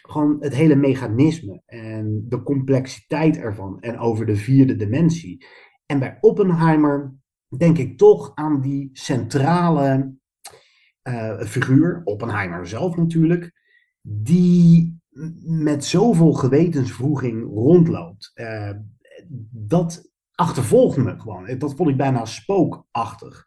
gewoon het hele mechanisme en de complexiteit ervan en over de vierde dimensie. En bij Oppenheimer denk ik toch aan die centrale eh, figuur, Oppenheimer zelf natuurlijk, die met zoveel gewetensvroeging rondloopt. Uh, dat achtervolgt me gewoon. Dat vond ik bijna spookachtig.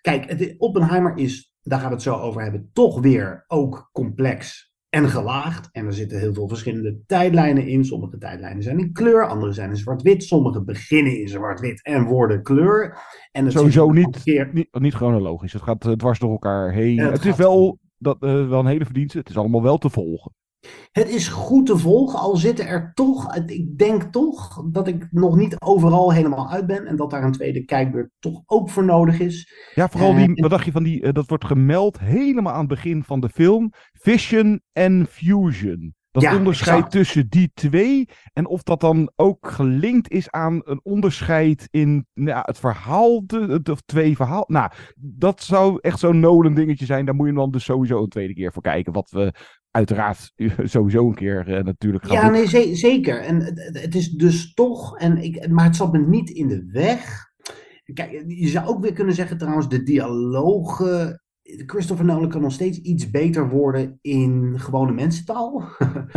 Kijk, Oppenheimer is, daar gaan we het zo over hebben, toch weer ook complex en gelaagd. En er zitten heel veel verschillende tijdlijnen in. Sommige tijdlijnen zijn in kleur, andere zijn in zwart-wit. Sommige beginnen in zwart-wit en worden kleur. En het Sowieso niet, keer... niet, niet chronologisch. Het gaat uh, dwars door elkaar heen. het, het is wel, dat, uh, wel een hele verdienste. Het is allemaal wel te volgen. Het is goed te volgen, al zitten er toch, ik denk toch dat ik nog niet overal helemaal uit ben en dat daar een tweede kijkbeurt toch ook voor nodig is. Ja, vooral die, uh, wat dacht je van die, uh, dat wordt gemeld helemaal aan het begin van de film, Vision en Fusion. Dat ja, onderscheid exact. tussen die twee. En of dat dan ook gelinkt is aan een onderscheid in nou, het verhaal. De, twee verhaal. Nou, dat zou echt zo'n Nolan dingetje zijn. Daar moet je dan dus sowieso een tweede keer voor kijken. Wat we uiteraard sowieso een keer uh, natuurlijk gaan Ja, doen. nee, ze zeker. En het, het, is dus toch. En ik, maar het zat me niet in de weg. Kijk, je zou ook weer kunnen zeggen trouwens, de dialogen Christopher Nolan kan nog steeds iets beter worden in gewone mensentaal.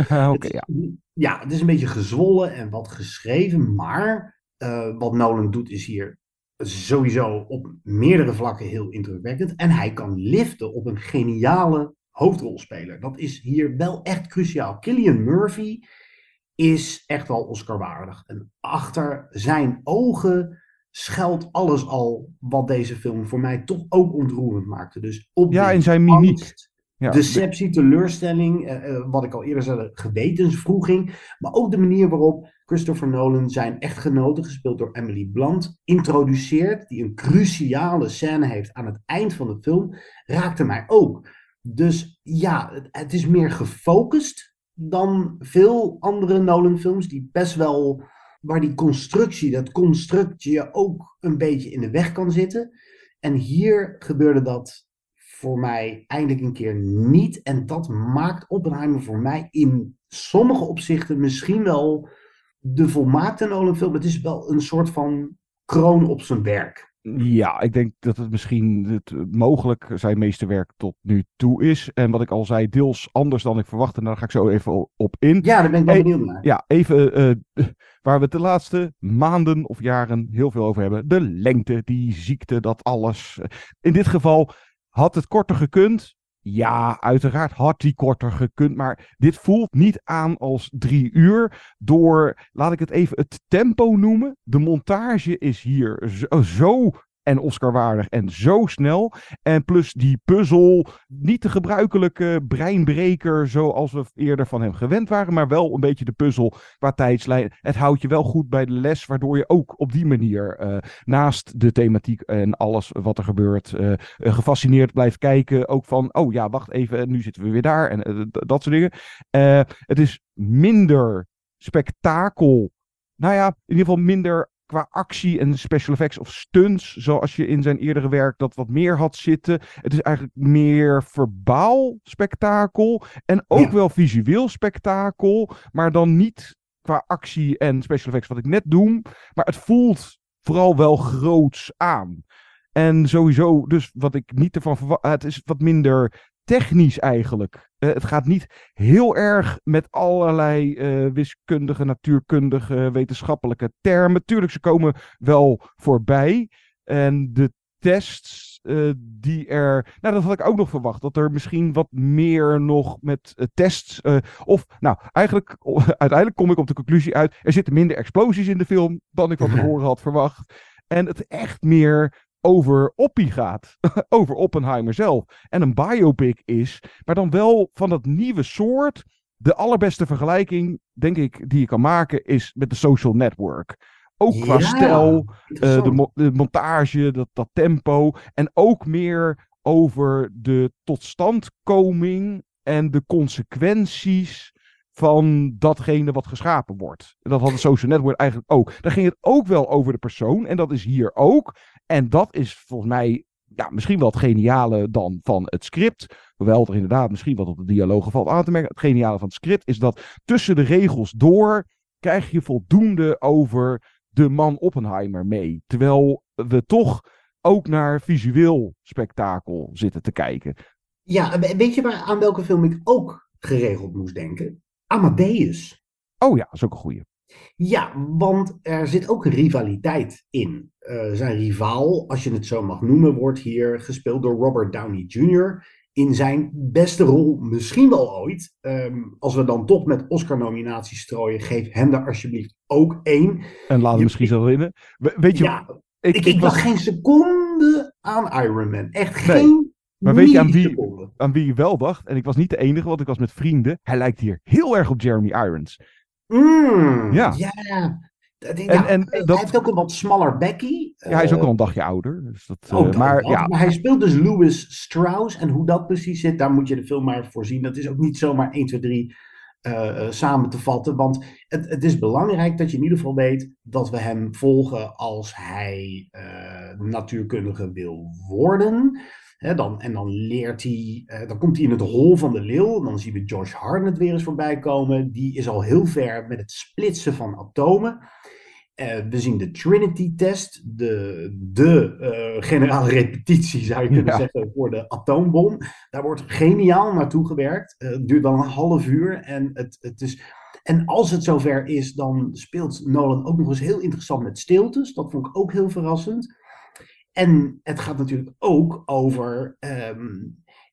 okay, ja. ja, het is een beetje gezwollen en wat geschreven, maar uh, wat Nolan doet is hier sowieso op meerdere vlakken heel indrukwekkend. En hij kan liften op een geniale hoofdrolspeler. Dat is hier wel echt cruciaal. Killian Murphy is echt wel Oscar-waardig. En achter zijn ogen schuilt alles al wat deze film voor mij toch ook ontroerend maakte. Dus op ja, in zijn mimiek. Angst, ja, deceptie, teleurstelling, uh, uh, wat ik al eerder zei, gewetensvroeging. Maar ook de manier waarop Christopher Nolan zijn echtgenote, gespeeld door Emily Blunt, introduceert. Die een cruciale scène heeft aan het eind van de film, raakte mij ook. Dus ja, het, is meer gefocust dan veel andere Nolan films die best wel waar die constructie, dat constructje je ook een beetje in de weg kan zitten. En hier gebeurde dat voor mij eindelijk een keer niet. En dat maakt Oppenheimer voor mij in sommige opzichten misschien wel de volmaakte Nolan film. Het is wel een soort van kroon op zijn werk. Ja, ik denk dat het misschien het, mogelijk zijn meeste werk tot nu toe is. En wat ik al zei, deels anders dan ik verwachtte. En daar ga ik zo even op in. Ja, daar ben ik wel benieuwd naar. Ja, even uh, waar we het de laatste maanden of jaren heel veel over hebben. De lengte, die ziekte, dat alles. In dit geval had het korter gekund. Ja, uiteraard had die korter gekund, maar dit voelt niet aan als drie uur. Door, laat ik het even het tempo noemen. De montage is hier zo, zo en Oscar-waardig en zo snel. En plus die puzzel, niet de gebruikelijke breinbreker zoals we eerder van hem gewend waren, maar wel een beetje de puzzel qua tijdslijn. Het houdt je wel goed bij de les, waardoor je ook op die manier uh, naast de thematiek en alles wat er gebeurt, uh, gefascineerd blijft kijken. Ook van, oh ja, wacht even, nu zitten we weer daar en dat soort dingen. het is minder spektakel. Nou ja, in ieder geval minder qua actie en special effects of stunts, zoals je in zijn eerdere werk dat wat meer had zitten. Het is eigenlijk meer verbaal spektakel en ook ja. wel visueel spektakel, maar dan niet qua actie en special effects wat ik net doe, maar het voelt vooral wel groots aan. En sowieso, dus wat ik niet ervan verwacht, het is wat minder technisch eigenlijk. Uh, het gaat niet heel erg met allerlei uh, wiskundige, natuurkundige, wetenschappelijke termen. Tuurlijk, ze komen wel voorbij. En de tests uh, die er. Nou, dat had ik ook nog verwacht. Dat er misschien wat meer nog met tests. of, nou, eigenlijk. uiteindelijk kom ik op de conclusie uit. Er zitten minder explosies in de film. dan ik van tevoren had verwacht. En het echt meer over Oppie gaat. over Oppenheimer zelf. En een biopic is, maar dan wel van dat nieuwe soort. De allerbeste vergelijking, denk ik, die je kan maken, is met de social network. Ook qua ja, stijl, uh, de, mo de, montage, dat, dat tempo. En ook meer over de totstandkoming en de consequenties van datgene wat geschapen wordt. Dat had de social network eigenlijk ook. Daar ging het ook wel over de persoon. En dat is hier ook. En dat is volgens mij ja, misschien wel het geniale dan van het script. Hoewel er inderdaad misschien wat op de dialogen valt aan te merken. Het geniale van het script is dat tussen de regels door krijg je voldoende over de man Oppenheimer mee. Terwijl we toch ook naar visueel spektakel zitten te kijken. Ja, we- weet je waar, aan welke film ik ook geregeld moest denken? Amadeus. Oh ja, dat is ook een goeie. Ja, want er zit ook rivaliteit in. Eh, zijn rivaal, als je het zo mag noemen, wordt hier gespeeld door Robert Downey Jr. in zijn beste rol misschien wel ooit. Ehm, als we dan toch met Oscar-nominaties strooien, geef hem er alsjeblieft ook één. En laat hem misschien zo winnen. We- Weet je, Ja, ik, ik, dacht geen seconde aan Iron Man. Echt Nee. geen Maar weet je aan wie, aan wie je wel dacht? En ik was niet de enige, want ik was met vrienden. Hij lijkt hier heel erg op Jeremy Irons. Mm, Ja. ja. Dat- En- ja, en hij dat- heeft ook een wat smaller bekkie. Ja, hij is ook Eh, al een dagje ouder. Dus dat, eh, Ook dat, maar ja, maar hij speelt dus Louis Strauss. En hoe dat precies zit, daar moet je de film maar voor zien. Dat is ook niet zomaar 1, 2, 3 eh, eh, samen te vatten. Want het, het is belangrijk dat je in ieder geval weet dat we hem volgen als hij eh, natuurkundige wil worden. Dan, en dan leert hij, eh, dan komt hij in het hol van de leeuw. Dan zien we Josh Hartnett weer eens voorbij komen. Die is al heel ver met het splitsen van atomen. Eh, we zien de Trinity-test, de, de eh, generale repetitie zou je kunnen Ja. zeggen voor de atoombom. Daar wordt geniaal naartoe gewerkt. Het duurt dan een half uur en het, het is... En als het zover is, dan speelt Nolan ook nog eens heel interessant met stiltes. Dat vond ik ook heel verrassend. En het gaat natuurlijk ook over. ehm,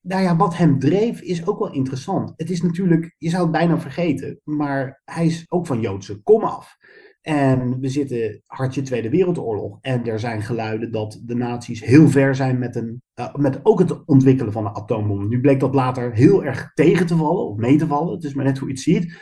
nou ja, wat hem dreef is ook wel interessant. Het is natuurlijk, je zou het bijna vergeten, maar hij is ook van Joodse kom af. En we zitten hartje Tweede Wereldoorlog. En er zijn geluiden dat de nazi's heel ver zijn met, een, eh, met ook het ontwikkelen van een atoombom. Nu bleek dat later heel erg tegen te vallen, of mee te vallen. Het is maar net hoe je het ziet.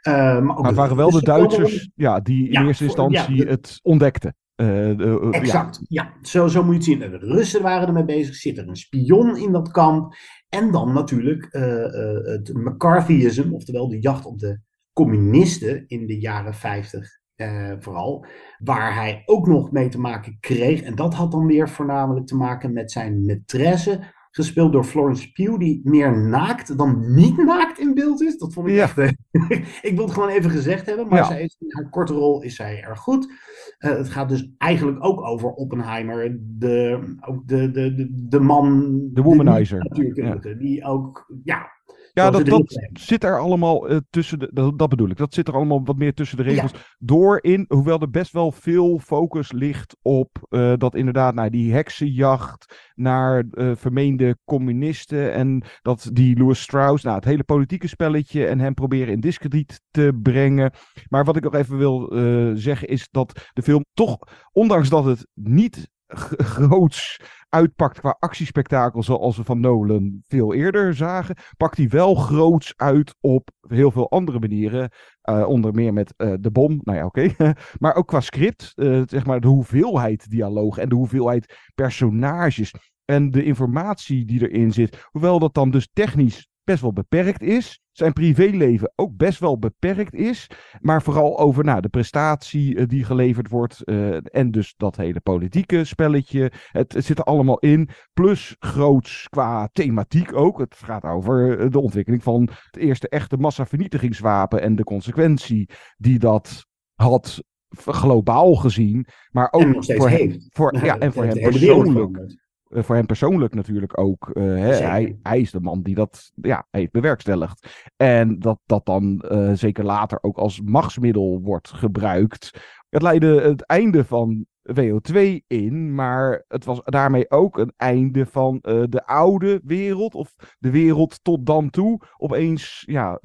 Eh, maar, ook maar het waren wel de Duitsers ja, die in Ja, eerste ja, instantie de- het ontdekten. Eh, eh, ja. Exact, ja. Zo, zo moet je het zien. En de Russen waren ermee bezig. Zit er een spion in dat kamp? En dan natuurlijk eh, eh, het McCarthyisme, oftewel de jacht op de communisten in de jaren 50 eh, vooral. Waar hij ook nog mee te maken kreeg. En dat had dan weer voornamelijk te maken met zijn maîtresse. Gespeeld door Florence Pugh, die meer naakt dan niet naakt in beeld is. Dat vond ik Ja. echt... eh, ik wil het gewoon even gezegd hebben, maar Ja. zij is, in haar korte rol is zij erg goed. Eh, het gaat dus eigenlijk ook over Oppenheimer, de, ook de, de, de, de man... De womanizer. natuurkundige, die ook, ja... Ja, dat, dat zit er allemaal eh, tussen de, dat, dat bedoel ik. Dat zit er allemaal wat meer tussen de regels door in. Hoewel er best wel veel focus ligt op eh, dat inderdaad, nou, die heksenjacht naar eh, vermeende communisten. En dat die Louis Strauss, nou, het hele politieke spelletje en hem proberen in discrediet te brengen. Maar wat ik nog even wil zeggen is dat de film toch, ondanks dat het niet groots uitpakt qua actiespektakel zoals we van Nolan veel eerder zagen, pakt hij wel groots uit op heel veel andere manieren. Eh, onder meer met eh, de bom, nou ja, oké. maar ook qua script, eh, zeg maar de hoeveelheid dialoog en de hoeveelheid personages en de informatie die erin zit. Hoewel dat dan dus technisch best wel beperkt is. Zijn privéleven ook best wel beperkt is. Maar vooral over nou, de prestatie eh, die geleverd wordt. eh, en dus dat hele politieke spelletje. Het, het zit er allemaal in. Plus groots qua thematiek ook. Het gaat over eh, de ontwikkeling van het eerste echte massavernietigingswapen. En de consequentie die dat had globaal gezien. Maar ook En nog steeds voor hem, voor, ja, en voor hem de hele wereld persoonlijk. Eh, voor hem persoonlijk natuurlijk ook. eh, hij, hij is de man die dat ja, heeft bewerkstelligd. En dat dat dan eh, zeker later ook als machtsmiddel wordt gebruikt. Het leidde het einde van WO2 in, maar het was daarmee ook een einde van de oude wereld. Of de wereld tot dan toe. Opeens ja,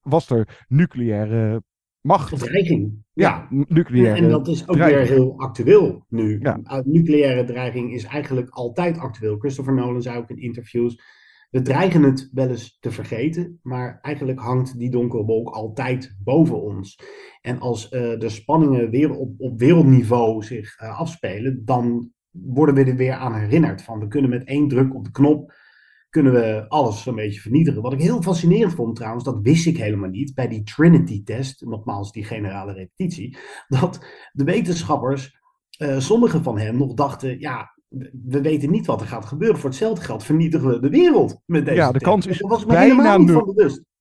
was er nucleaire macht. Dreiging. Ja, n- nucleaire En dat is ook dreiging. weer heel actueel nu. Ja. Uh, nucleaire dreiging is eigenlijk altijd actueel. Christopher Nolan zei ook in interviews. We dreigen het wel eens te vergeten, maar eigenlijk hangt die donkere wolk altijd boven ons. En als eh, de spanningen weer op, op wereldniveau zich eh, afspelen, dan worden we er weer aan herinnerd. Van we kunnen met één druk op de knop kunnen we alles zo'n beetje vernietigen. Wat ik heel fascinerend vond trouwens, dat wist ik helemaal niet bij die Trinity-test, nogmaals die generale repetitie, dat de wetenschappers, eh, sommige van hen nog dachten, ja, we weten niet wat er gaat gebeuren. Voor hetzelfde geld vernietigen we de wereld met deze Ja, de test. kans is me bijna nul.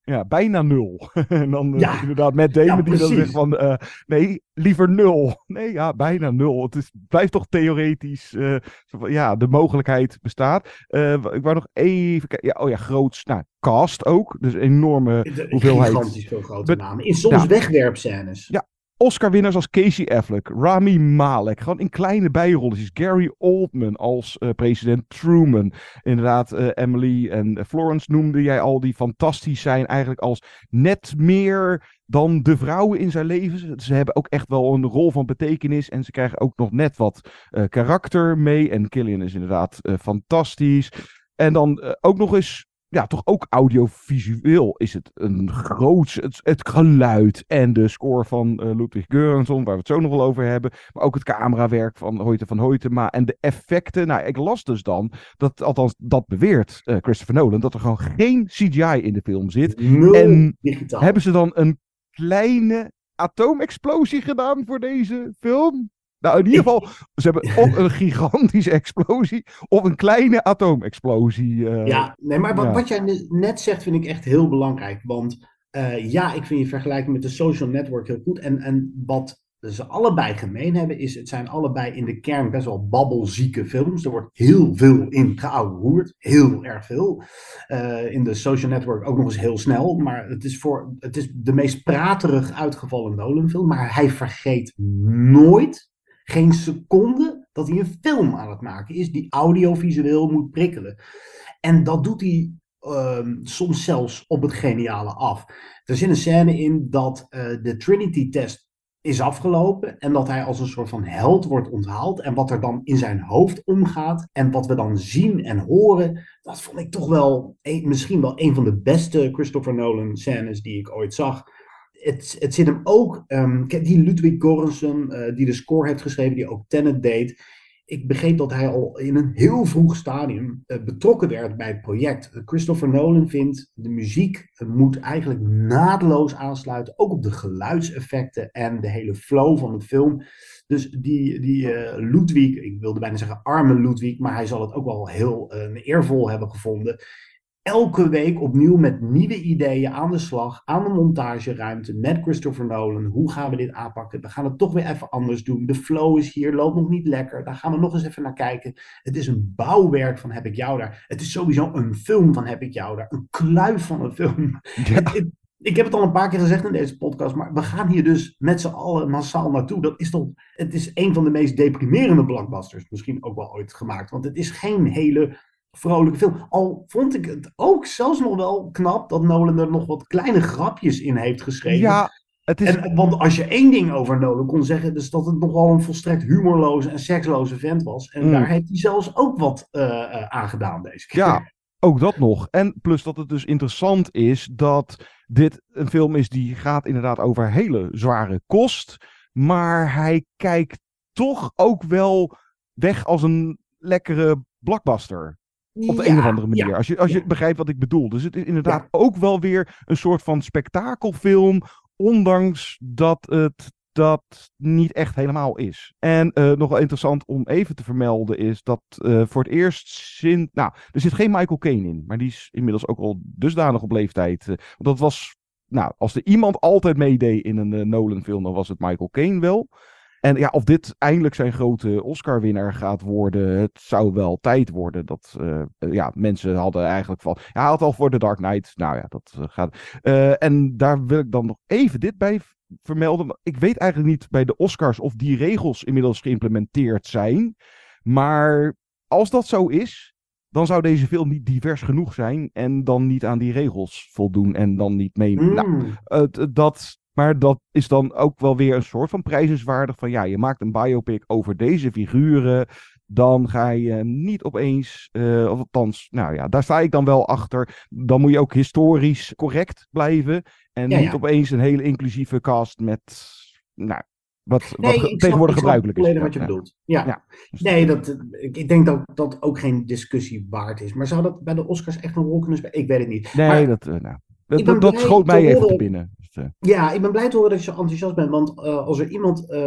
Ja, bijna nul. en dan eh, Ja. inderdaad met Damon Ja, die dan zegt van... eh, nee, liever nul. Nee, ja, bijna nul. Het is, blijft toch theoretisch... eh, ja, de mogelijkheid bestaat. Ik wou nog even kijken. Ja, oh ja, groots. Nou, cast ook. Dus enorme De- hoeveelheid. Gigantisch veel grote namen. In soms wegwerpscènes. Ja, Oscar-winnaars als Casey Affleck, Rami Malek, gewoon in kleine bijrolletjes. Gary Oldman als eh, president Truman. Inderdaad, eh, Emily en Florence noemde jij al, die fantastisch zijn. Eigenlijk als net meer dan de vrouwen in zijn leven. Ze, hebben ook echt wel een rol van betekenis. En ze krijgen ook nog net wat eh, karakter mee. En Killian is inderdaad eh, fantastisch. En dan eh, ook nog eens ja, toch ook audiovisueel is het een groot... Het, het geluid en de score van eh, Ludwig Göransson, waar we het zo nog wel over hebben. Maar ook het camerawerk van Hoyte van Hoytema en de effecten. Nou, ik las dus dan, dat, althans dat beweert eh, Christopher Nolan, dat er gewoon geen CGI in de film zit. Nul en digitaal. hebben ze dan een kleine atoomexplosie gedaan voor deze film? Nou, in ieder geval, ze hebben of een gigantische explosie of een kleine atoomexplosie. eh, Ja, nee, maar wat, ja. wat jij ne- net zegt vind ik echt heel belangrijk. Want eh, ja, ik vind je vergelijking met de social network heel goed. En, en wat ze allebei gemeen hebben, is het zijn allebei in de kern best wel babbelzieke films. Er wordt heel veel in geouwehoerd. Heel erg veel. Eh, in de social network ook nog eens heel snel. Maar het is, voor, het is de meest praterig uitgevallen Nolan film. Maar hij vergeet nooit, geen seconde, dat hij een film aan het maken is die audiovisueel moet prikkelen. En dat doet hij ehm, soms zelfs op het geniale af. Er zit een scène in dat eh, de Trinity-test is afgelopen en dat hij als een soort van held wordt onthaald. En wat er dan in zijn hoofd omgaat en wat we dan zien en horen, dat vond ik toch wel een- misschien wel een van de beste Christopher Nolan scènes die ik ooit zag. Het, zit hem ook, ehm, die Ludwig Göransson, eh, die de score heeft geschreven, die ook Tenet deed. Ik begreep dat hij al in een heel vroeg stadium eh, betrokken werd bij het project. Christopher Nolan vindt de muziek eh, moet eigenlijk naadloos aansluiten, ook op de geluidseffecten en de hele flow van de film. Dus die, die Ludwig, ik wilde bijna zeggen arme Ludwig, maar hij zal het ook wel heel eervol hebben gevonden. Elke week opnieuw met nieuwe ideeën aan de slag, aan de montageruimte met Christopher Nolan. Hoe gaan we dit aanpakken? We gaan het toch weer even anders doen. De flow is hier, loopt nog niet lekker. Daar gaan we nog eens even naar kijken. Het is een bouwwerk van Heb ik jou daar. Het is sowieso een film van Heb ik jou daar. Een kluif van een film. Ik heb het al een paar keer gezegd in deze podcast, maar we gaan hier dus met z'n allen massaal naartoe. Dat is toch, het is een van de meest deprimerende blockbusters misschien ook wel ooit gemaakt. Want het is geen hele vrolijke film. Al vond ik het ook zelfs nog wel knap dat Nolan er nog wat kleine grapjes in heeft geschreven. Ja, het is... En, want als je één ding over Nolan kon zeggen, is dat het nogal een volstrekt humorloze en seksloze vent was. En Mm. daar heeft hij zelfs ook wat eh eh, aan gedaan deze keer. Ja, ook dat nog. En plus dat het dus interessant is dat dit een film is die gaat inderdaad over hele zware kost. Maar hij kijkt toch ook wel weg als een lekkere blockbuster. Op de Ja, een of andere manier. ja, als je, als je ja. begrijpt wat ik bedoel. Dus het is inderdaad ook wel weer een soort van spektakelfilm. Ondanks dat het dat niet echt helemaal is. En eh, nog wel interessant om even te vermelden is dat eh, voor het eerst sinds... Nou, er zit geen Michael Caine in. Maar die is inmiddels ook al dusdanig op leeftijd. eh, want dat was... Nou, als er iemand altijd meedeed in een eh, Nolan film, dan was het Michael Caine wel. En ja, of dit eindelijk zijn grote Oscar-winnaar gaat worden, het zou wel tijd worden. Dat eh, ja, mensen hadden eigenlijk van. Ja, hij had al voor The Dark Knight. Nou ja, dat eh, gaat. Eh, en daar wil ik dan nog even dit bij vermelden. Ik weet eigenlijk niet bij de Oscars of die regels inmiddels geïmplementeerd zijn. Maar als dat zo is, dan zou deze film niet divers genoeg zijn. En dan niet aan die regels voldoen. En dan niet mee. Nou, Mm. het- dat, maar dat is dan ook wel weer een soort van prijzenswaardig. Van ja, je maakt een biopic over deze figuren. Dan ga je niet opeens. eh, of althans, nou ja, daar sta ik dan wel achter. Dan moet je ook historisch correct blijven. En Ja, niet ja. opeens een hele inclusieve cast met. Nou, wat, Nee, ik tegenwoordig ik snap gebruikelijk is. volledig wat je Ja, bedoelt. Ja. Ja. Nee, dat, ik, ik denk dat dat ook geen discussie waard is. Maar zou dat bij de Oscars echt een rol kunnen spelen? Ik weet het niet. Nee, Maar dat, eh, nou, dat, schoot mij even horen- binnen. enthousiast. eh. Ja, ik ben blij te horen dat je zo enthousiast bent. Want eh, als er iemand eh,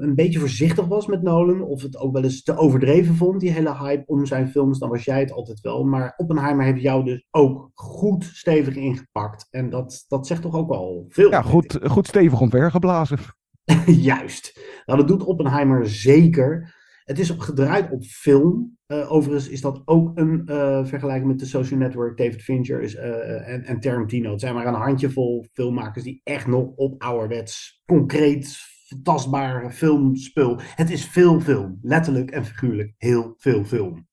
een beetje voorzichtig was met Nolan, of het ook wel eens te overdreven vond, die hele hype om zijn films, dan was jij het altijd wel. Maar Oppenheimer heeft jou dus ook goed stevig ingepakt. En dat, dat zegt toch ook al veel. Ja, goed, goed stevig omvergeblazen. Juist. Nou, dat doet Oppenheimer zeker. Het is op, gedraaid op film. Eh, overigens is dat ook een eh, vergelijking met de Social Network, David Fincher is, eh, en, en Tarantino. Het zijn maar een handjevol filmmakers die echt nog op ouderwets, concreet, tastbare filmspul. Het is veel film. Letterlijk en figuurlijk heel veel film.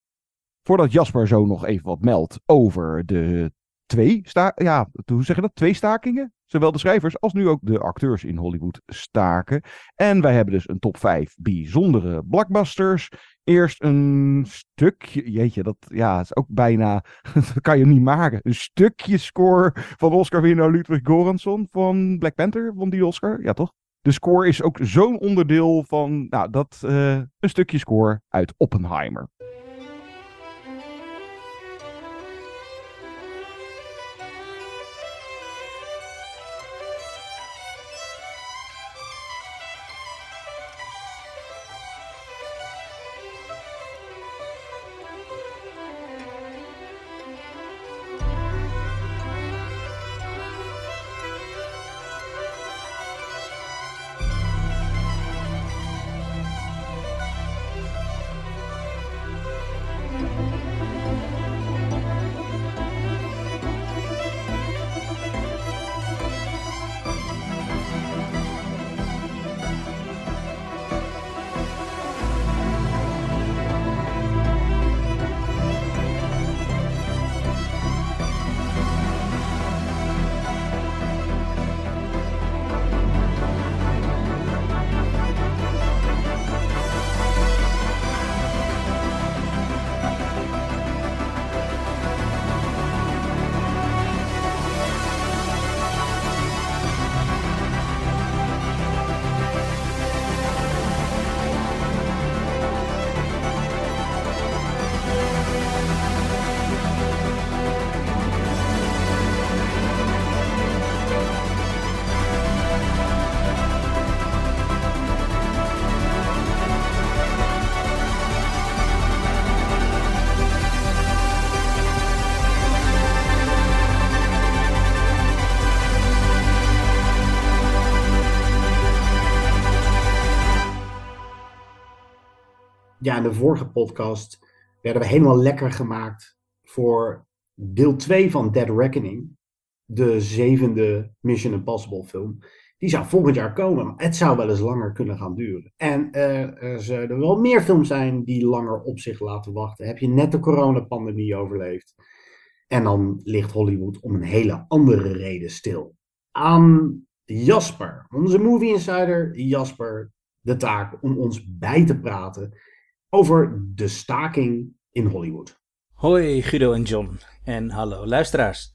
Voordat Jasper zo nog even wat meldt over de twee, sta ja, hoe zeg dat? Twee stakingen. Zowel de schrijvers als nu ook de acteurs in Hollywood staken. En wij hebben dus een top 5 bijzondere blockbusters. Eerst een stukje, jeetje, dat ja, is ook bijna, dat kan je niet maken. Een stukje score van Oscar-winnaar Ludwig Göransson van Black Panther, won die Oscar, ja toch? De score is ook zo'n onderdeel van, nou, dat, eh, een stukje score uit Oppenheimer. Ja, in de vorige podcast werden we helemaal lekker gemaakt voor deel 2 van Dead Reckoning. De zevende Mission Impossible film. Die zou volgend jaar komen, maar het zou wel eens langer kunnen gaan duren. En eh, er zullen wel meer films zijn die langer op zich laten wachten. Heb je net de coronapandemie overleefd? En dan ligt Hollywood om een hele andere reden stil. Aan Jasper, onze movie insider Jasper, de taak om ons bij te praten over de staking in Hollywood. Hoi Guido en John en hallo luisteraars.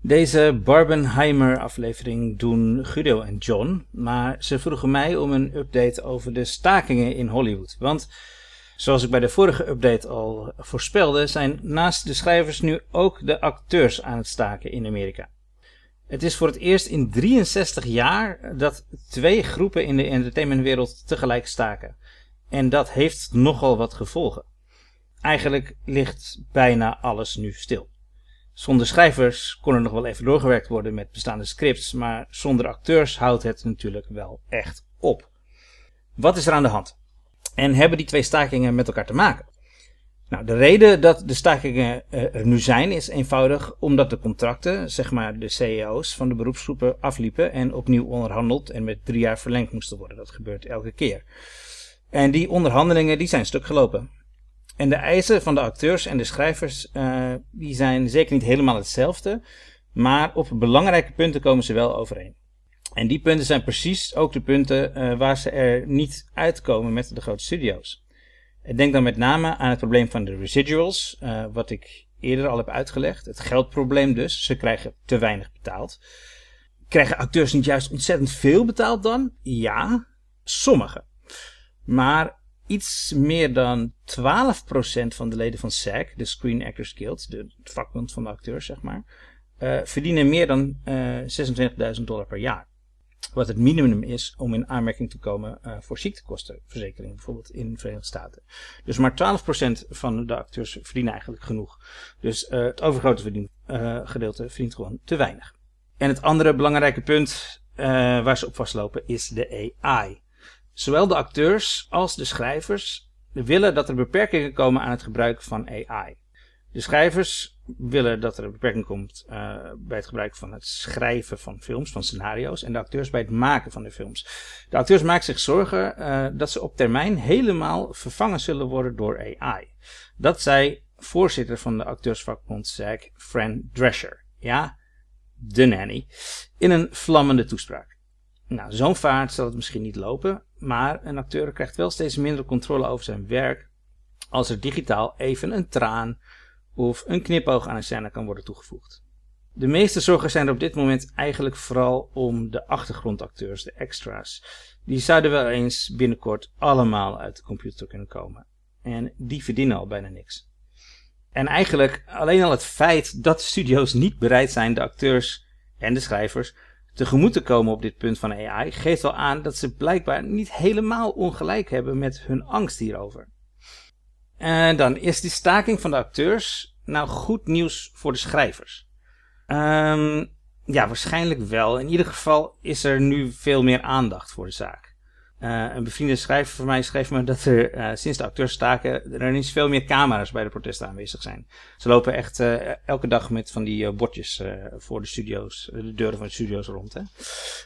Deze Barbenheimer aflevering doen Guido en John, maar ze vroegen mij om een update over de stakingen in Hollywood. Want zoals ik bij de vorige update al voorspelde, zijn naast de schrijvers nu ook de acteurs aan het staken in Amerika. Het is voor het eerst in 63 jaar dat twee groepen in de entertainmentwereld tegelijk staken. En dat heeft nogal wat gevolgen. Eigenlijk ligt bijna alles nu stil. Zonder schrijvers kon er nog wel even doorgewerkt worden met bestaande scripts, maar zonder acteurs houdt het natuurlijk wel echt op. Wat is er aan de hand? En hebben die twee stakingen met elkaar te maken? Nou, de reden dat de stakingen uh, er nu zijn is eenvoudig omdat de contracten, zeg maar de CEO's van de beroepsgroepen afliepen en opnieuw onderhandeld en met drie jaar verlengd moesten worden. Dat gebeurt elke keer. En die onderhandelingen die zijn stuk gelopen. En de eisen van de acteurs en de schrijvers uh, die zijn zeker niet helemaal hetzelfde, maar op belangrijke punten komen ze wel overeen. En die punten zijn precies ook de punten uh, waar ze er niet uitkomen met de grote studio's. Ik denk dan met name aan het probleem van de residuals, uh, wat ik eerder al heb uitgelegd. Het geldprobleem dus, ze krijgen te weinig betaald. Krijgen acteurs niet juist ontzettend veel betaald dan? Ja, sommigen. Maar iets meer dan 12% van de leden van SAG, de Screen Actors Guild, de vakbond van de acteurs, zeg maar, uh, verdienen meer dan uh, 26.000 dollar per jaar. Wat het minimum is om in aanmerking te komen uh, voor ziektekostenverzekering, bijvoorbeeld in de Verenigde Staten. Dus maar 12% van de acteurs verdienen eigenlijk genoeg. Dus het overgrote verdien, gedeelte verdient gewoon te weinig. En het andere belangrijke punt waar ze op vastlopen is de AI. Zowel de acteurs als de schrijvers willen dat er beperkingen komen aan het gebruik van AI. De schrijvers willen dat er een beperking komt uh, bij het gebruik van het schrijven van films, van scenario's. En de acteurs bij het maken van de films. De acteurs maken zich zorgen uh, dat ze op termijn helemaal vervangen zullen worden door AI. Dat zei voorzitter van de acteursvakbond SAG, Fran Drescher. Ja, de nanny. In een vlammende toespraak. Nou, zo'n vaart zal het misschien niet lopen. Maar een acteur krijgt wel steeds minder controle over zijn werk. Als er digitaal even een traan of een knipoog aan een scène kan worden toegevoegd. De meeste zorgen zijn er op dit moment eigenlijk vooral om de achtergrondacteurs, de extra's. Die zouden wel eens binnenkort allemaal uit de computer kunnen komen. En die verdienen al bijna niks. En eigenlijk alleen al het feit dat de studio's niet bereid zijn de acteurs en de schrijvers tegemoet te komen op dit punt van AI geeft al aan dat ze blijkbaar niet helemaal ongelijk hebben met hun angst hierover. En dan is die staking van de acteurs nou goed nieuws voor de schrijvers? Um, ja, waarschijnlijk wel. In ieder geval is er nu veel meer aandacht voor de zaak. Uh, een bevriende schrijver van mij schreef me dat er uh, sinds de acteurs staken er niet veel meer camera's bij de protesten aanwezig zijn. Ze lopen echt uh, elke dag met van die bordjes voor de studio's, de deuren van de studio's rond. Hè?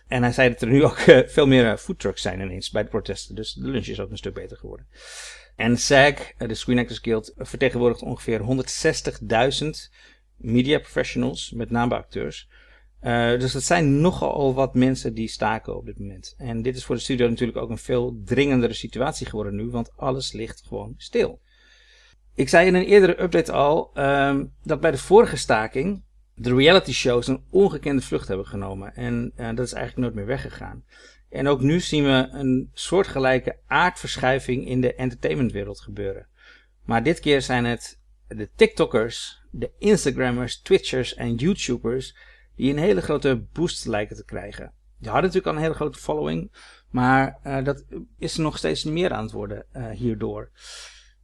En hij zei dat er nu ook veel meer foodtrucks zijn ineens bij de protesten. Dus de lunch is ook een stuk beter geworden. En SAG, de Screen Actors Guild, vertegenwoordigt ongeveer 160.000 media professionals, met name acteurs. Uh, dus dat zijn nogal wat mensen die staken op dit moment. En dit is voor de studio natuurlijk ook een veel dringendere situatie geworden nu, want alles ligt gewoon stil. Ik zei in een eerdere update al um, dat bij de vorige staking de reality shows een ongekende vlucht hebben genomen. En uh, dat is eigenlijk nooit meer weggegaan. En ook nu zien we een soortgelijke aardverschuiving in de entertainmentwereld gebeuren. Maar dit keer zijn het de TikTokkers, de Instagrammers, Twitchers en YouTubers die een hele grote boost lijken te krijgen. Die hadden natuurlijk al een hele grote following, maar uh, dat is nog steeds meer aan het worden uh, hierdoor.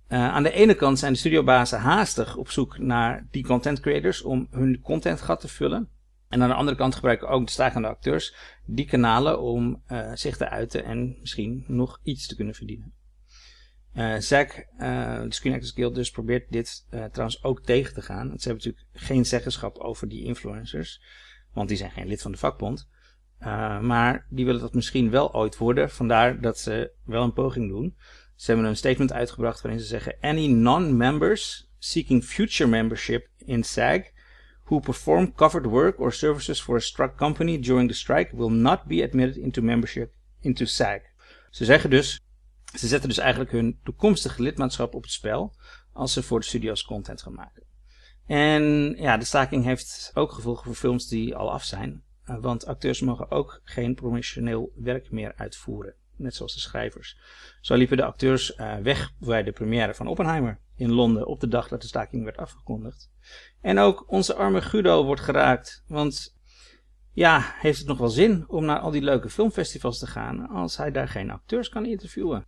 Uh, aan de ene kant zijn de studiobazen haastig op zoek naar die content creators om hun contentgat te vullen. En aan de andere kant gebruiken ook de stakende acteurs die kanalen om zich te uiten en misschien nog iets te kunnen verdienen. Uh, de Screen Actors Guild, dus probeert dit uh, trouwens ook tegen te gaan. Ze hebben natuurlijk geen zeggenschap over die influencers, want die zijn geen lid van de vakbond. maar die willen dat misschien wel ooit worden, vandaar dat ze wel een poging doen. Ze hebben een statement uitgebracht waarin ze zeggen: Any non-members seeking future membership in SAG who perform covered work or services for a struck company during the strike will not be admitted into membership into SAG. Ze zeggen dus, ze zetten dus eigenlijk hun toekomstige lidmaatschap op het spel als ze voor de studio's content gaan maken. En ja, de staking heeft ook gevolgen voor films die al af zijn, eh, want acteurs mogen ook geen promotioneel werk meer uitvoeren, net zoals de schrijvers. Zo liepen de acteurs uh, weg bij de première van Oppenheimer in Londen op de dag dat de staking werd afgekondigd. En ook onze arme Guido wordt geraakt. Want ja, heeft het nog wel zin om naar al die leuke filmfestivals te gaan als hij daar geen acteurs kan interviewen?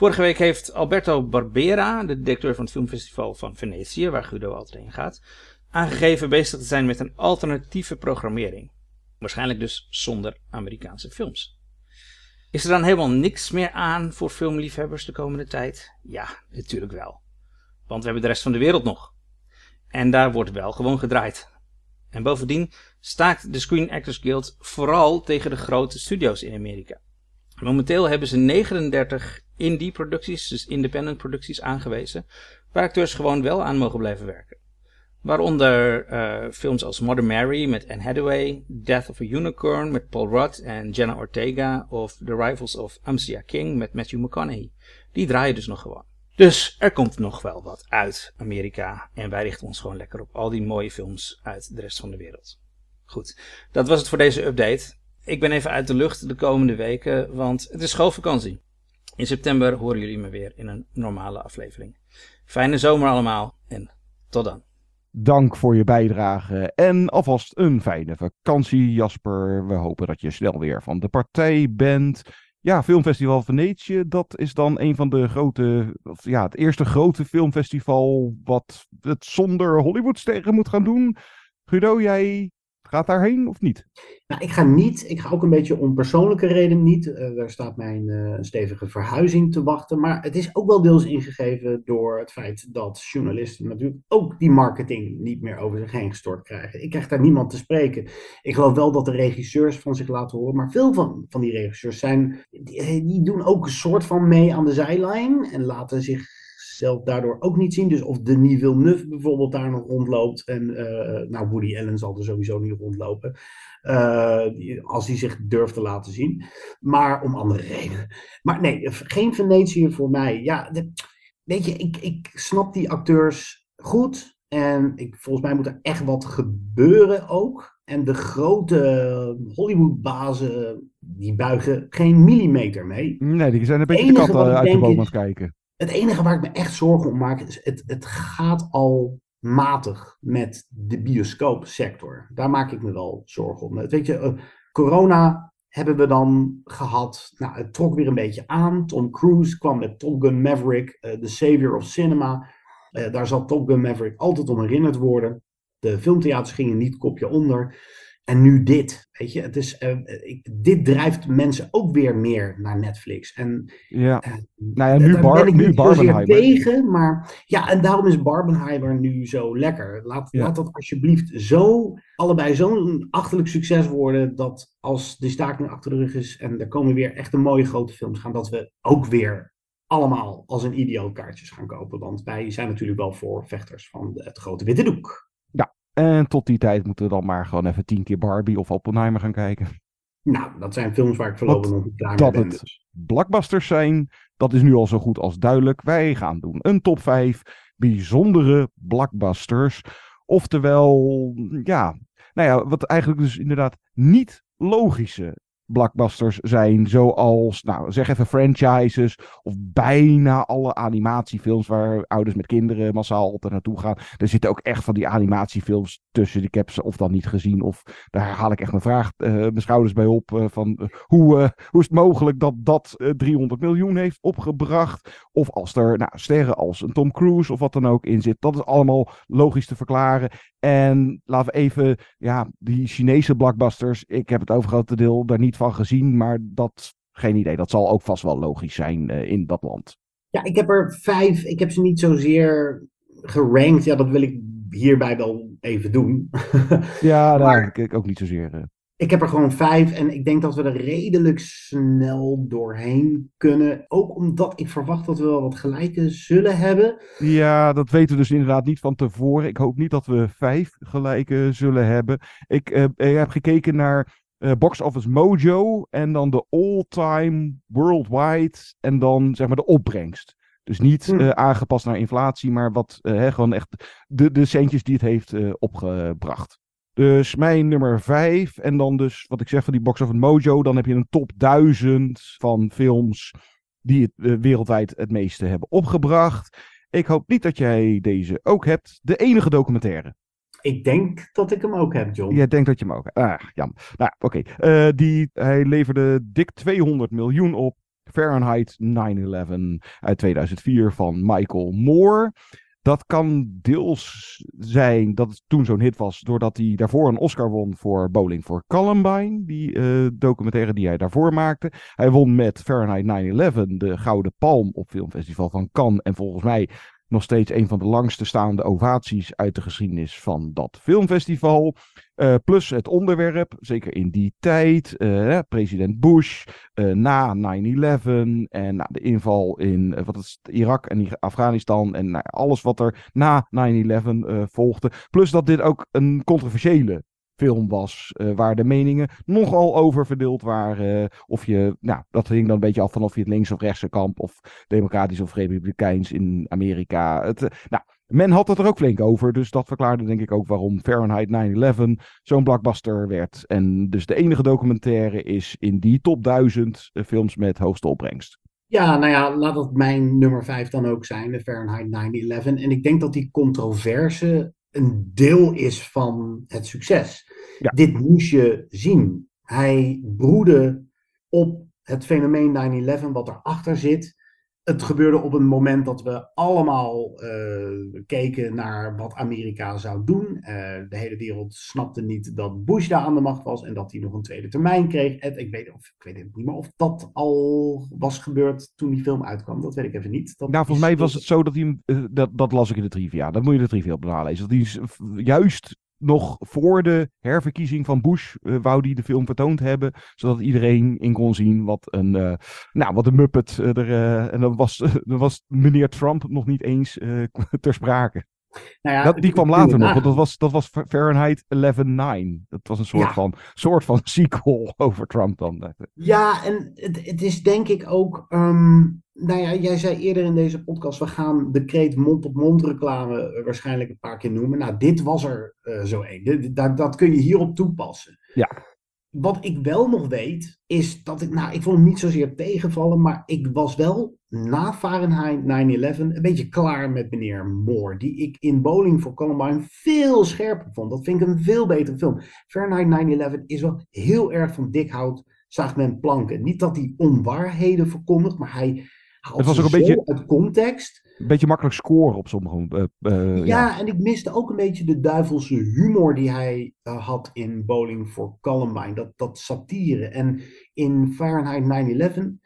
Vorige week heeft Alberto Barbera, de directeur van het filmfestival van Venetië, waar Guido altijd heen gaat, aangegeven bezig te zijn met een alternatieve programmering. Waarschijnlijk dus zonder Amerikaanse films. Is er dan helemaal niks meer aan voor filmliefhebbers de komende tijd? Ja, natuurlijk wel. Want we hebben de rest van de wereld nog. En daar wordt wel gewoon gedraaid. En bovendien staakt de Screen Actors Guild vooral tegen de grote studio's in Amerika. Momenteel hebben ze 39 indie producties, dus independent producties aangewezen, waar acteurs gewoon wel aan mogen blijven werken. Waaronder uh, films als Mother Mary met Anne Hathaway, Death of a Unicorn met Paul Rudd en Jenna Ortega of The Rivals of Amcia King met Matthew McConaughey. Die draaien dus nog gewoon. Dus er komt nog wel wat uit Amerika. En wij richten ons gewoon lekker op al die mooie films uit de rest van de wereld. Goed, dat was het voor deze update. Ik ben even uit de lucht de komende weken, want het is schoolvakantie. In september horen jullie me weer in een normale aflevering. Fijne zomer allemaal en tot dan. dank voor je bijdrage en alvast een fijne vakantie, Jasper. We hopen dat je snel weer van de partij bent. Ja, Filmfestival Venetië, dat is dan een van de grote, ja, het eerste grote filmfestival wat het zonder Hollywoodsterren moet gaan doen. Guido, jij gaat daarheen of niet? Nou, ik ga niet. Ik ga ook een beetje om persoonlijke reden niet. Uh, daar staat mijn uh, stevige verhuizing te wachten. Maar het is ook wel deels ingegeven door het feit dat journalisten natuurlijk ook die marketing niet meer over zich heen gestort krijgen. Ik krijg daar niemand te spreken. Ik geloof wel dat de regisseurs van zich laten horen. Maar veel van, van die regisseurs zijn. Die, die doen ook een soort van mee aan de zijlijn. En laten zich zelf daardoor ook niet zien. Dus of Denis Villeneuve bijvoorbeeld daar nog rondloopt. En uh, nou, Woody Allen zal er sowieso niet rondlopen. Uh, als hij zich durft te laten zien. Maar om andere redenen. Maar nee, geen Venetië voor mij. Ja, de, weet je, ik, ik snap die acteurs goed. En ik, volgens mij moet er echt wat gebeuren ook. En de grote Hollywood-bazen, die buigen geen millimeter mee. Nee, die zijn een beetje kat uit de boom aan het kijken. Het enige waar ik me echt zorgen om maak, is het, het gaat al matig met de bioscoopsector. Daar maak ik me wel zorgen om. Weet je, uh, corona hebben we dan gehad. Nou, het trok weer een beetje aan. Tom Cruise kwam met Top Gun Maverick, uh, The Savior of Cinema. Uh, daar zal Top Gun Maverick altijd om herinnerd worden. De filmtheaters gingen niet kopje onder. En nu dit, weet je, het is, uh, ik, dit drijft mensen ook weer meer naar Netflix. En, ja, uh, nou ja, nu, bar, ben ik nu Barbenheimer. tegen, maar ja, en daarom is Barbenheimer nu zo lekker. Laat, ja. laat dat alsjeblieft zo, allebei zo'n achterlijk succes worden, dat als de staking achter de rug is en er komen weer echt een mooie grote films gaan, dat we ook weer allemaal als een idioot kaartjes gaan kopen. Want wij zijn natuurlijk wel voor vechters van het grote witte doek. En tot die tijd moeten we dan maar gewoon even tien keer Barbie of Oppenheimer gaan kijken. Nou, dat zijn films waar ik voorlopig nog niet klaar dat mee ben. het dus. blockbusters zijn, dat is nu al zo goed als duidelijk. Wij gaan doen een top 5 bijzondere blockbusters. Oftewel, ja, nou ja, wat eigenlijk dus inderdaad niet logische blockbusters zijn, zoals, nou zeg even franchises, of bijna alle animatiefilms waar ouders met kinderen massaal altijd naartoe gaan. Er zitten ook echt van die animatiefilms tussen. Ik heb ze of dan niet gezien, of daar haal ik echt mijn, vraag, uh, mijn schouders bij op. Uh, van uh, hoe, hoe is het mogelijk dat dat 300 miljoen heeft opgebracht? Of als er nou, sterren als een Tom Cruise of wat dan ook in zit. Dat is allemaal logisch te verklaren. En laten we even, ja, die Chinese blockbusters, ik heb het overgrote deel daar niet van gezien, maar dat, geen idee. Dat zal ook vast wel logisch zijn in dat land. Ja, ik heb er vijf. Ik heb ze niet zozeer gerankt. Ja, dat wil ik hierbij wel even doen. ja, daar heb ik ook niet zozeer. Uh... Ik heb er gewoon vijf en ik denk dat we er redelijk snel doorheen kunnen. Ook omdat ik verwacht dat we wel wat gelijke zullen hebben. Ja, dat weten we dus inderdaad niet van tevoren. Ik hoop niet dat we vijf gelijke zullen hebben. Ik, uh, ik heb gekeken naar uh, Box Office Mojo en dan de all-time worldwide en dan zeg maar de opbrengst. Dus niet uh, aangepast naar inflatie, maar wat uh, gewoon echt de, de centjes die het heeft opgebracht. Dus mijn nummer 5. En dan dus, wat ik zeg van die Box Office Mojo. Dan heb je een top 1000 van films die het uh, wereldwijd het meeste hebben opgebracht. Ik hoop niet dat jij deze ook hebt. De enige documentaire. Ik denk dat ik hem ook heb, John. Jij denkt dat je hem ook hebt. Ah, jammer. Nou, oké. Okay. Uh, die, hij leverde dik 200 miljoen op. Fahrenheit 9-11 uit 2004 van Michael Moore. Dat kan deels zijn dat het toen zo'n hit was, doordat hij daarvoor een Oscar won voor Bowling for Columbine, die uh, documentaire die hij daarvoor maakte. Hij won met Fahrenheit 9-11 de Gouden Palm op Filmfestival van Cannes en volgens mij nog steeds een van de langste staande ovaties uit de geschiedenis van dat filmfestival. Uh, plus het onderwerp, zeker in die tijd, uh, president Bush, uh, na 9-11 en nou, de inval in wat is Irak en Afghanistan en nou, alles wat er na 9-11 volgde. Plus dat dit ook een controversiële film was, uh, waar de meningen nogal over verdeeld waren. Of je, nou, dat hing dan een beetje af van of je het links of rechtse kamp of democratisch of republikeins in Amerika. Het, uh, nou, men had het er ook flink over, dus dat verklaarde denk ik ook waarom Fahrenheit 9-11 zo'n blockbuster werd. En dus de enige documentaire is in die top 1000 films met hoogste opbrengst. Ja, nou ja, laat dat mijn nummer 5 dan ook zijn, de Fahrenheit 9-11. En ik denk dat die controverse een deel is van het succes. Dit moest je zien. Hij broedde op het fenomeen 9-11, wat erachter zit. Het gebeurde op een moment dat we allemaal uh, keken naar wat Amerika zou doen. Uh, de hele wereld snapte niet dat Bush daar aan de macht was en dat hij nog een tweede termijn kreeg. En ik weet, of, ik weet niet meer of dat al was gebeurd toen die film uitkwam. Dat weet ik even niet. Dat nou, volgens mij was het zo dat hij, uh, dat, dat las ik in de trivia. Dat moet je de trivia op nalezen. Dat hij juist nog voor de herverkiezing van Bush uh, wou die de film vertoond hebben, zodat iedereen in kon zien wat een, uh, nou, wat een Muppet uh, er. en dan was, dan was meneer Trump nog niet eens ter sprake. Nou ja, dat, die kwam later nog, want dat was, dat was Fahrenheit 11-9. Dat was een soort, ja. van, soort van sequel over Trump dan. Ja, en het, het is denk ik ook. Um, nou ja, jij zei eerder in deze podcast: we gaan de kreet mond-op-mond reclame waarschijnlijk een paar keer noemen. Nou, dit was er uh, zo één. Dat, dat kun je hierop toepassen. Ja. Wat ik wel nog weet, is dat ik, nou, ik vond hem niet zozeer tegenvallen, maar ik was wel na Fahrenheit 9-11 een beetje klaar met meneer Moore, die ik in Bowling for Columbine veel scherper vond. Dat vind ik een veel betere film. Fahrenheit 9-11 is wel heel erg van dik hout, zaagt men planken. Niet dat hij onwaarheden verkondigt, maar hij haalt het was ook een beetje uit context. Een beetje makkelijk scoren op sommige. Uh, ja, ja, en ik miste ook een beetje de duivelse humor die hij uh, had in Bowling for Columbine. Dat, dat satire. En in Fahrenheit 9-11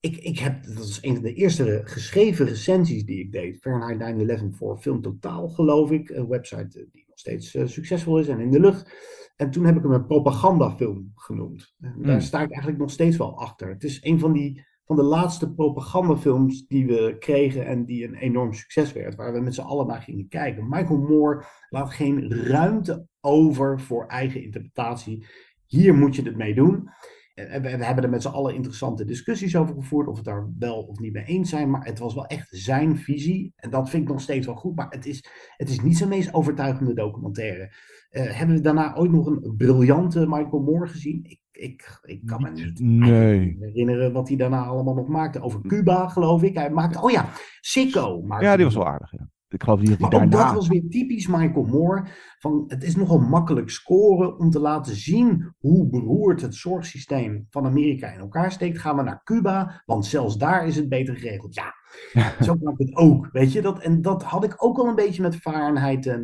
ik, ik heb, dat is een van de eerste geschreven recensies die ik deed. Fahrenheit 9-11 voor Film Totaal, geloof ik. Een website die nog steeds uh, succesvol is en in de lucht. En toen heb ik hem een propagandafilm genoemd. En daar Hmm. sta ik eigenlijk nog steeds wel achter. Het is een van, die, van de laatste propagandafilms die we kregen en die een enorm succes werd. Waar we met z'n allen naar gingen kijken. Michael Moore laat geen ruimte over voor eigen interpretatie. Hier moet je het mee doen. En we, hebben er met z'n allen interessante discussies over gevoerd, of we het daar wel of niet mee eens zijn. Maar het was wel echt zijn visie. En dat vind ik nog steeds wel goed. Maar het is, het is niet zijn meest overtuigende documentaire. Uh, hebben we daarna ooit nog een briljante Michael Moore gezien? Ik, ik, ik kan me niet nee. herinneren wat hij daarna allemaal nog maakte. Over Cuba, geloof ik. Hij maakte, oh ja, Sicko. Ja, die was wel aardig. Ja. Ik geloof niet dat hij maar daarna... dat was weer typisch Michael Moore. Van, het is nogal makkelijk scoren om te laten zien hoe beroerd het zorgsysteem van Amerika in elkaar steekt. Gaan we naar Cuba, want zelfs daar is het beter geregeld. Ja, zo kan ik het ook. Weet je, dat, en dat had ik ook al een beetje met Fahrenheit 9-11.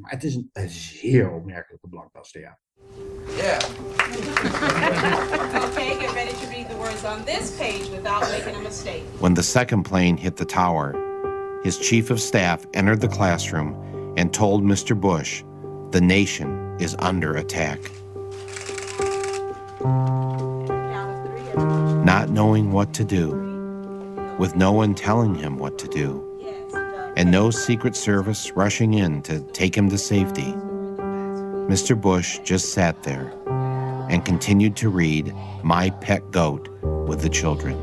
Maar het is een, een zeer opmerkelijke blockbuster, ja. Yeah. okay, get ready to read the words on this page without making a mistake. When the second plane hit the tower, his chief of staff entered the classroom and told Mr. Bush, the nation is under attack. Not knowing what to do, with no one telling him what to do, and no Secret Service rushing in to take him to safety, Mr. Bush just sat there and continued to read My Pet Goat with the children.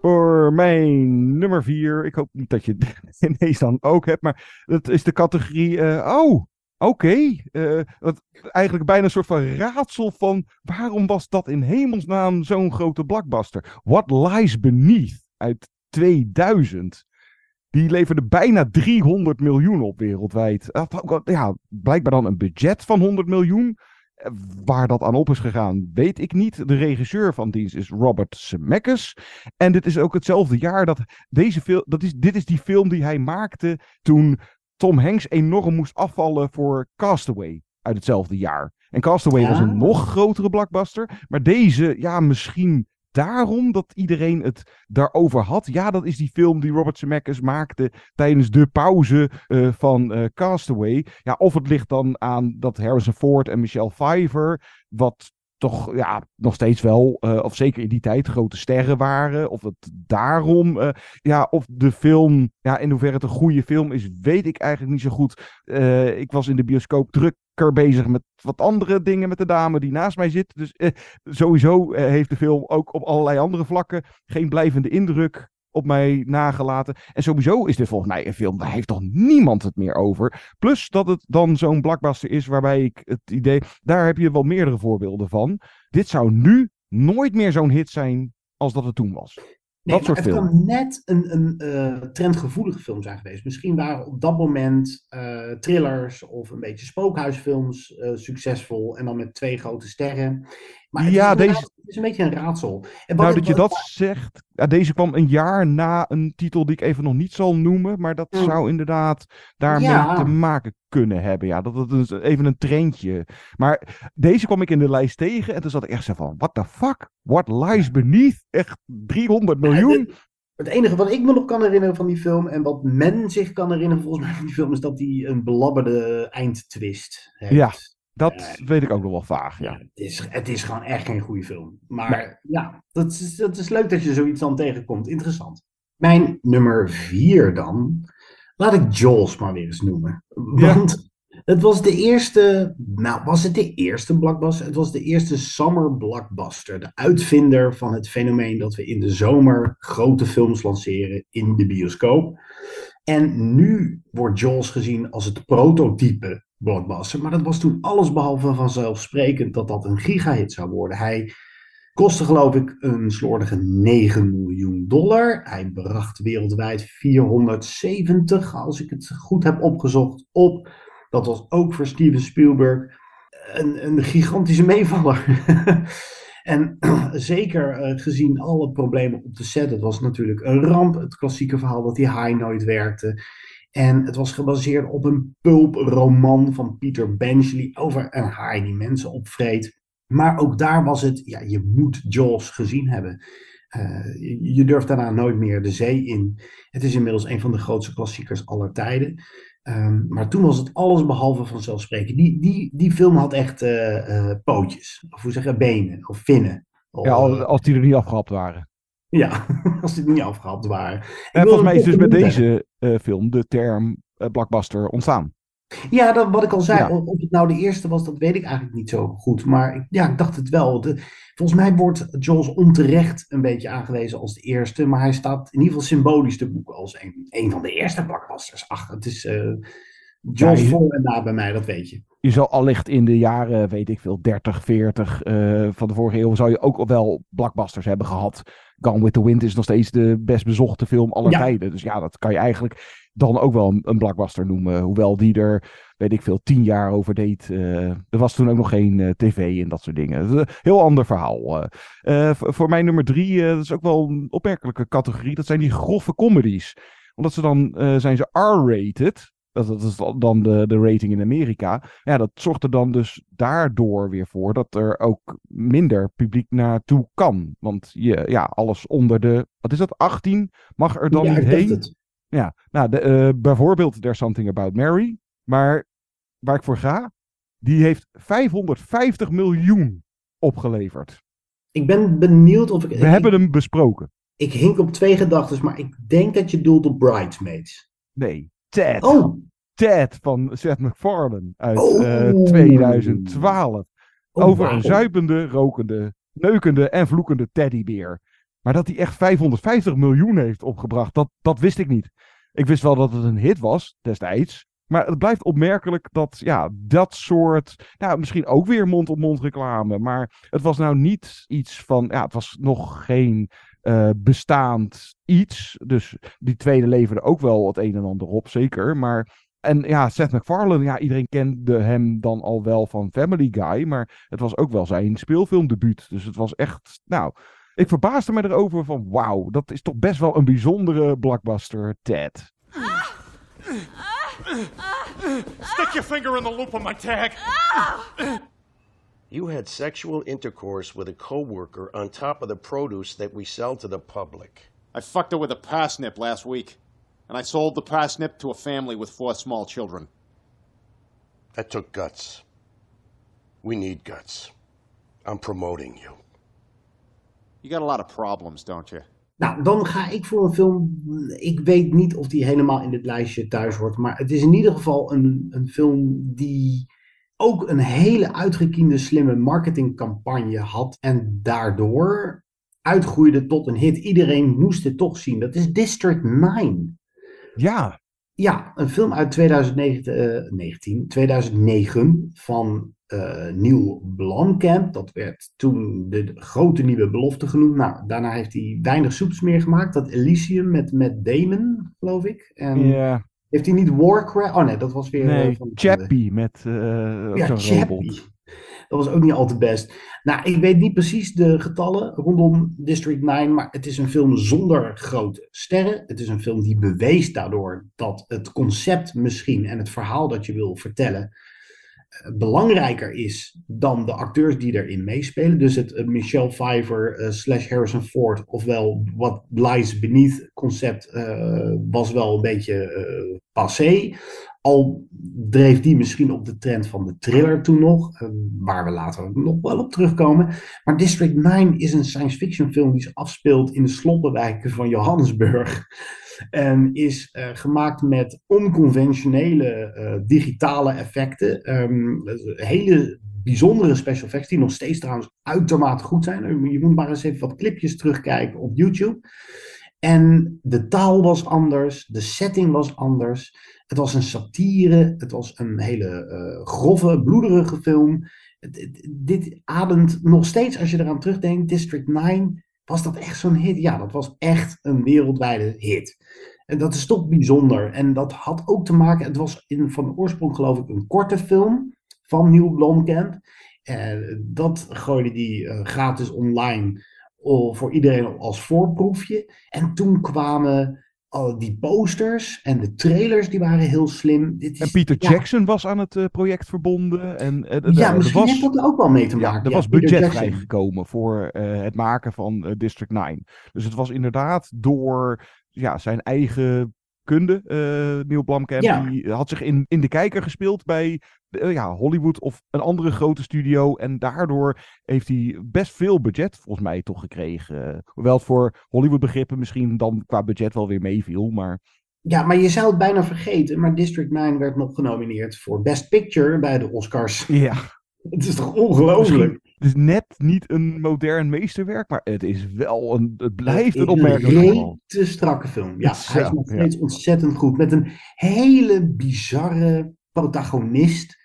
Voor mijn nummer vier, ik hoop niet dat je ineens dan ook hebt, maar dat is de categorie, uh, oh, oké. Okay. Uh, eigenlijk bijna een soort van raadsel van waarom was dat in hemelsnaam zo'n grote blockbuster? What Lies Beneath uit 2000. Die leverde bijna 300 miljoen op wereldwijd. Ja, blijkbaar dan een budget van 100 miljoen. Waar dat aan op is gegaan, weet ik niet. De regisseur van dienst is Robert Zemeckis. En dit is ook hetzelfde jaar dat deze film. Dat is, dit is die film die hij maakte toen Tom Hanks enorm moest afvallen voor Castaway uit hetzelfde jaar. En Castaway ja. was een nog grotere blockbuster. Maar deze, ja, misschien daarom dat iedereen het daarover had. Ja, dat is die film die Robert Zemeckis maakte tijdens de pauze uh, van uh, Castaway. Ja, of het ligt dan aan dat Harrison Ford en Michelle Pfeiffer, wat toch ja, nog steeds wel, uh, of zeker in die tijd, grote sterren waren. Of het daarom, ja, of de film, ja, in hoeverre het een goede film is, weet ik eigenlijk niet zo goed. Ik was in de bioscoop drukker bezig met wat andere dingen met de dame die naast mij zit. Dus sowieso heeft de film ook op allerlei andere vlakken geen blijvende indruk op mij nagelaten. En sowieso is dit volgens mij een film, daar heeft toch niemand het meer over. Plus dat het dan zo'n blockbuster is waarbij ik het idee, daar heb je wel meerdere voorbeelden van. Dit zou nu nooit meer zo'n hit zijn als dat het toen was. Dat soort het kan net een, een eh, trendgevoelige film zijn geweest. Misschien waren op dat moment eh, thrillers of een beetje spookhuisfilms eh, succesvol. En dan met twee grote sterren. Maar het, Ja, is, deze- het is een beetje een raadsel. En Nou, dat je dat zegt. Ja, deze kwam een jaar na een titel die ik even nog niet zal noemen. Maar dat zou inderdaad daarmee Ja. te maken kunnen hebben. Ja, dat het is even een trendje. Maar deze kwam ik in de lijst tegen. En toen zat ik echt zo van: what the fuck? What lies beneath? Echt 300 miljoen? Het enige wat ik me nog kan herinneren van die film en wat men zich kan herinneren volgens mij van die film is dat die een belabberde eindtwist heeft. Ja, dat weet ik ook nog wel vaag. Ja. Het is, het is gewoon echt geen goede film. Maar ja, dat is, dat is leuk dat je zoiets dan tegenkomt. Interessant. Mijn nummer vier dan. Laat ik Jaws maar weer eens noemen. Want het was de eerste. Nou, was het de eerste blockbuster? Het was de eerste summer blockbuster. De uitvinder van het fenomeen dat we in de zomer grote films lanceren in de bioscoop. En nu wordt Jaws gezien als het prototype blockbuster. Maar dat was toen allesbehalve vanzelfsprekend dat dat een gigahit zou worden. Hij kostte geloof ik een slordige 9 miljoen dollar. Hij bracht wereldwijd 470, als ik het goed heb opgezocht, op. Dat was ook voor Steven Spielberg een, een gigantische meevaller. En zeker eh, gezien alle problemen op de set, het was natuurlijk een ramp. Het klassieke verhaal dat die haai nooit werkte. En het was gebaseerd op een pulproman van Peter Benchley over een haai die mensen opvreet. Maar ook daar was het, ja, je moet Jaws gezien hebben. Eh, je durft daarna nooit meer de zee in. Het is inmiddels een van de grootste klassiekers aller tijden. Ehm, maar toen was het alles behalve vanzelfsprekend. Die, die, die film had echt eh, eh, pootjes, of hoe zeg je, benen, of vinnen. Of, Ja, al- eh, als die er niet afgehapt waren. ja, als die niet afgehaald waren. En volgens mij is dus met deze film de term blockbuster ontstaan. Ja, dat, wat ik al zei, Ja. of het nou de eerste was, dat weet ik eigenlijk niet zo goed. Maar ik- ja, ik dacht het wel. De- volgens mij wordt Jaws onterecht een beetje aangewezen als de eerste. Maar hij staat in ieder geval symbolisch te boeken als een, een van de eerste blockbusters. Ach, het is eh Jaws Ja, voor en na bij mij, dat weet je. Je zou allicht in de jaren, weet ik veel, 30, 40 eh, van de vorige eeuw, zou je ook wel blockbusters hebben gehad. Gone with the Wind is nog steeds de best bezochte film aller Ja. tijden. Dus ja, dat kan je eigenlijk dan ook wel een, een blockbuster noemen. Hoewel die er, weet ik veel, tien jaar over deed. Eh, er was toen ook nog geen eh, tv en dat soort dingen. Dat heel ander verhaal. Voor, mij nummer drie, dat is ook wel een opmerkelijke categorie. Dat zijn die grove comedies. Omdat ze dan, zijn ze R-rated. Dat, dat is dan de, de rating in Amerika. Ja, dat zorgt er dan dus daardoor weer voor dat er ook minder publiek naartoe kan. Want je, ja, alles onder de, wat is dat, 18 mag er dan Ja, niet heen. het. Ja, nou, de, eh, bijvoorbeeld There's Something About Mary. Maar waar ik voor ga, die heeft 550 miljoen opgeleverd. Ik ben benieuwd of ik... We hebben hem besproken. Ik hink op twee gedachten, maar ik denk dat je doelt op Bridesmaids. Nee, Ted. Oh. Ted van Seth MacFarlane uit Oh. eh, 2012. Oh, Over een zuipende, rokende, neukende en vloekende teddybeer. Maar dat hij echt 550 miljoen heeft opgebracht, dat, dat wist ik niet. Ik wist wel dat het een hit was destijds. Maar het blijft opmerkelijk dat ja, dat soort. Nou, misschien ook weer mond-op-mond reclame. Maar het was nou niet iets van. Ja, het was nog geen eh, bestaand iets. Dus die tweede leverde ook wel het een en ander op, zeker. Maar. En ja, Seth MacFarlane, ja, iedereen kende hem dan al wel van Family Guy. Maar het was ook wel zijn speelfilmdebuut. Dus het was echt. Nou, ik verbaasde me erover van. Wauw, dat is toch best wel een bijzondere blockbuster, Ted. Stick your finger in the loop of my tag. You had sexual intercourse with a coworker on top of the produce that we sell to the public. I fucked her with a parsnip last week, and I sold the parsnip to a family with four small children. That took guts. We need guts. I'm promoting you. You got a lot of problems, don't you? Nou, dan ga ik voor een film. Ik weet niet of die helemaal in dit lijstje thuis hoort. Maar het is in ieder geval een, een film die ook een hele uitgekiende, slimme marketingcampagne had. En daardoor uitgroeide tot een hit. Iedereen moest het toch zien. Dat is District 9. Ja. Ja, een film uit 2019, eh, 19, 2009 van uh, Neil Blomkamp. Dat werd toen de grote nieuwe belofte genoemd. Nou, daarna heeft hij weinig soeps meer gemaakt. Dat Elysium met, met Damon, geloof ik. En Ja. Heeft hij niet Warcraft? Oh nee, dat was weer... Nee, eh, van- Chappie met eh Ja, Chappie. Dat was ook niet al te best. Nou, ik weet niet precies de getallen rondom District 9, maar het is een film zonder grote sterren. Het is een film die bewees daardoor dat het concept misschien en het verhaal dat je wil vertellen belangrijker is dan de acteurs die erin meespelen. Dus het eh, Michelle Pfeiffer eh, slash Harrison Ford, ofwel wat lies beneath concept, eh, was wel een beetje eh, passé. Al dreef die misschien op de trend van de thriller toen nog, eh, waar we later nog wel op terugkomen. Maar District 9 is een science fiction film die zich afspeelt in de sloppenwijken van Johannesburg. En is eh, gemaakt met onconventionele eh, digitale effecten. Ehm, hele bijzondere special effects, die nog steeds trouwens uitermate goed zijn. Je moet maar eens even wat clipjes terugkijken op YouTube. En de taal was anders, de setting was anders. Het was een satire, het was een hele grove, bloederige film. Dit ademt nog steeds, als je eraan terugdenkt, District 9, was dat echt zo'n hit? Ja, dat was echt een wereldwijde hit. En dat is toch bijzonder. En dat had ook te maken, het was in, van oorsprong geloof ik een korte film van Neil Blomkamp. Eh, dat gooide die eh, gratis online oh, voor iedereen als voorproefje. En toen kwamen al die posters en de trailers, die waren heel slim. Dit En Peter ja, Jackson was aan het eh, project verbonden. En, eh, Ja, misschien was, heeft dat er ook wel mee te Ja, maken. er Ja, was budget Jackson. vrijgekomen voor eh, het maken van District 9. Dus het was inderdaad door ja, zijn eigen kunde, Neil Blomkamp, die had zich in, in de kijker gespeeld bij ja, Hollywood of een andere grote studio. En daardoor heeft hij best veel budget volgens mij toch gekregen. Eh, hoewel het voor Hollywood begrippen misschien dan qua budget wel weer meeviel. Maar Ja, maar je zou het bijna vergeten, maar District 9 werd nog genomineerd voor Best Picture bij de Oscars. ja, Het is toch ongelooflijk? het is net niet een modern meesterwerk, maar het is wel een, het blijft een opmerkelijk geval. rete strakke film. Ja, Zo, hij is nog ja. steeds ontzettend goed. Met een hele bizarre protagonist.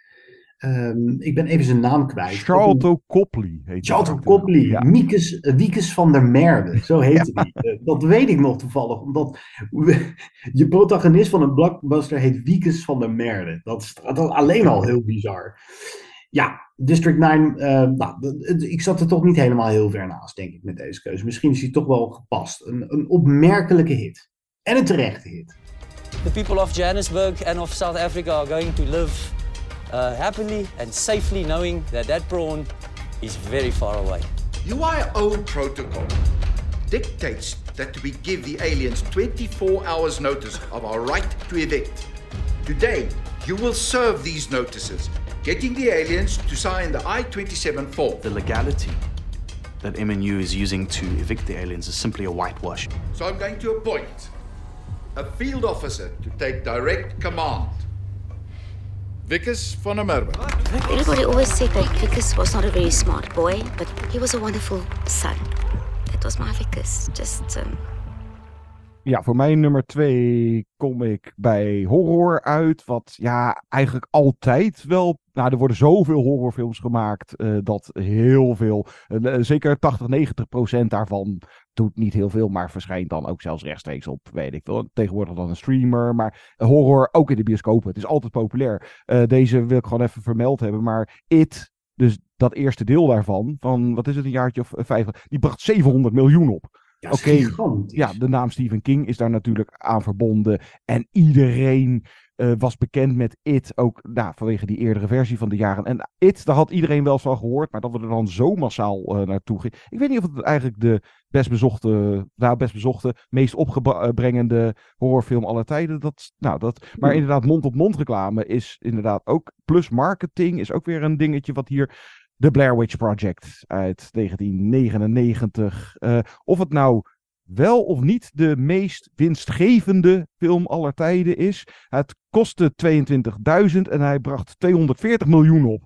Ehm, ik ben even zijn naam kwijt. Charlton Copley heet Charlton. Copley, Ja. Miekes, eh, Wiekes van der Merde, zo heette die. Eh, dat weet ik nog toevallig, omdat we- je protagonist van een blockbuster heet Wiekes van der Merde. Dat is, dat is alleen al heel bizar. Ja, District 9, eh, nou, ik zat er toch niet helemaal heel ver naast, denk ik, met deze keuze. Misschien is die toch wel gepast. Een, een opmerkelijke hit. En een terechte hit. The people of Johannesburg and of South Africa are going to live uh, happily and safely knowing that that prawn is very far away. UIO protocol dictates that we give the aliens 24 hours notice of our right to evict. Today, you will serve these notices, getting the aliens to sign the I 27 form. The legality that MNU is using to evict the aliens is simply a whitewash. So I'm going to appoint a field officer to take direct command. Vickers van der Merwe. Everybody always said that Vickers was not a very smart boy, but he was a wonderful son. That was my Vickers. Just um, Ja, voor mijn nummer twee kom ik bij horror uit. Wat ja, eigenlijk altijd wel. Nou, er worden zoveel horrorfilms gemaakt. eh, dat heel veel. eh, zeker 80, 90 procent daarvan doet niet heel veel. Maar verschijnt dan ook zelfs rechtstreeks op. Weet ik veel. Tegenwoordig dan een streamer. Maar horror ook in de bioscopen. Het is altijd populair. Eh, deze wil ik gewoon even vermeld hebben. Maar It. Dus dat eerste deel daarvan. Van wat is het, een jaartje of eh, vijf. Die bracht 700 miljoen op. Ja, Oké, ja, de naam Stephen King is daar natuurlijk aan verbonden. En iedereen eh, was bekend met It, ook nou, vanwege die eerdere versie van de jaren. En It, daar had iedereen wel eens van gehoord, maar dat we er dan zo massaal eh, naartoe gingen. Ik weet niet of het eigenlijk de best bezochte, nou best bezochte, meest opgebrengende horrorfilm aller tijden. Dat, nou, dat, maar Hmm. inderdaad, mond-op-mond reclame is inderdaad ook, plus marketing is ook weer een dingetje wat hier The Blair Witch Project uit 1999. eh, of het nou wel of niet de meest winstgevende film aller tijden is. Het kostte 22.000 en hij bracht 240 miljoen op.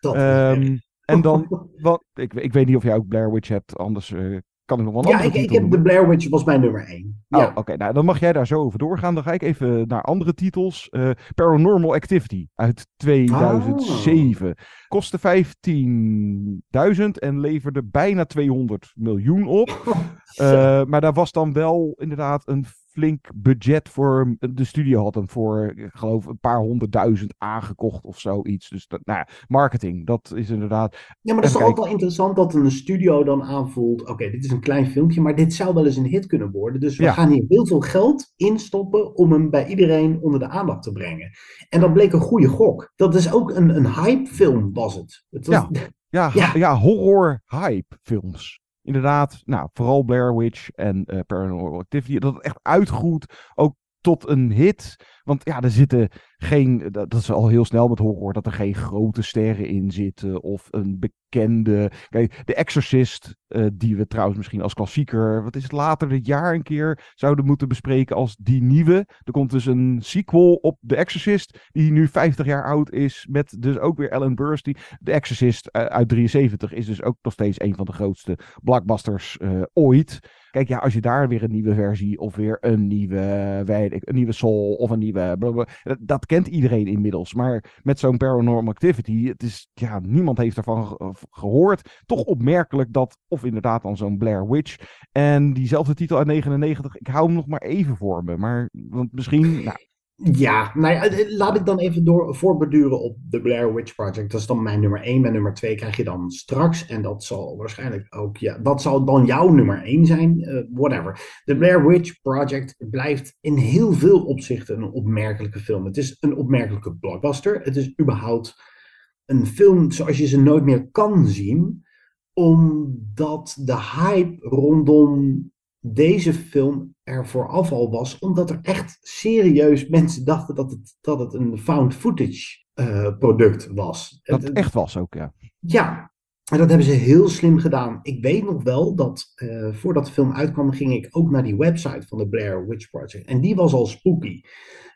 Dat Ehm, en dan, wat, ik, ik weet niet of jij ook Blair Witch hebt, anders eh, kan ik nog wel een Ja, andere ik, ik heb. The Blair Witch was mijn nummer 1. Oh, Ja. oké. Nou, dan mag jij daar zo over doorgaan. Dan ga ik even naar andere titels. Eh, Paranormal Activity uit 2007. Kostte 15.000 en leverde bijna 200 miljoen op. Eh, maar daar was dan wel inderdaad een flink budget voor. De studio had hem voor, ik geloof, een paar honderdduizend aangekocht of zoiets. Dus dat, nou ja, marketing, dat is inderdaad. Ja, maar dat is toch ook wel interessant dat een studio dan aanvoelt: oké, dit is een klein filmpje, maar dit zou wel eens een hit kunnen worden. Dus we Ja. gaan hier heel veel geld instoppen om hem bij iedereen onder de aandacht te brengen. En dat bleek een goede gok. Dat is ook een, een hype-film, was het. het was, Ja, ja, ja. horror hype films. Inderdaad, nou, vooral Blair Witch en eh, Paranormal Activity. Dat het echt uitgroeit, ook tot een hit. Want ja, er zitten geen, dat, is al heel snel met horror, dat er geen grote sterren in zitten. Of een bekende, kijk, The Exorcist, eh, die we trouwens misschien als klassieker, wat is het, later dit jaar een keer zouden moeten bespreken als die nieuwe. Er komt dus een sequel op The Exorcist, die nu 50 jaar oud is, met dus ook weer Ellen Burstyn. The Exorcist eh, uit 73 is dus ook nog steeds een van de grootste blockbusters eh, ooit. Kijk, ja, als je daar weer een nieuwe versie of weer een nieuwe, weet ik, een nieuwe Soul of een nieuwe. blablabla, dat, dat kent iedereen inmiddels. Maar met zo'n Paranormal Activity, het is, ja, niemand heeft ervan ge- gehoord. Toch opmerkelijk dat, of inderdaad dan zo'n Blair Witch. En diezelfde titel uit 99, ik hou hem nog maar even voor me. Maar, want misschien, nou, Ja, ja, eh, laat ik dan even door, voorbeduren op The Blair Witch Project. Dat is dan mijn nummer 1. Mijn nummer 2 krijg je dan straks. En dat zal waarschijnlijk ook, ja, dat zal dan jouw nummer 1 zijn. eh, whatever. The Blair Witch Project blijft in heel veel opzichten een opmerkelijke film. Het is een opmerkelijke blockbuster. Het is überhaupt een film zoals je ze nooit meer kan zien. Omdat de hype rondom deze film er vooraf al was, omdat er echt serieus mensen dachten dat het, dat het een found footage eh, product was. dat Het- echt was ook, ja. ja, en dat hebben ze heel slim gedaan. Ik weet nog wel dat eh, voordat de film uitkwam, ging ik ook naar die website van de Blair Witch Project. En die was al spooky.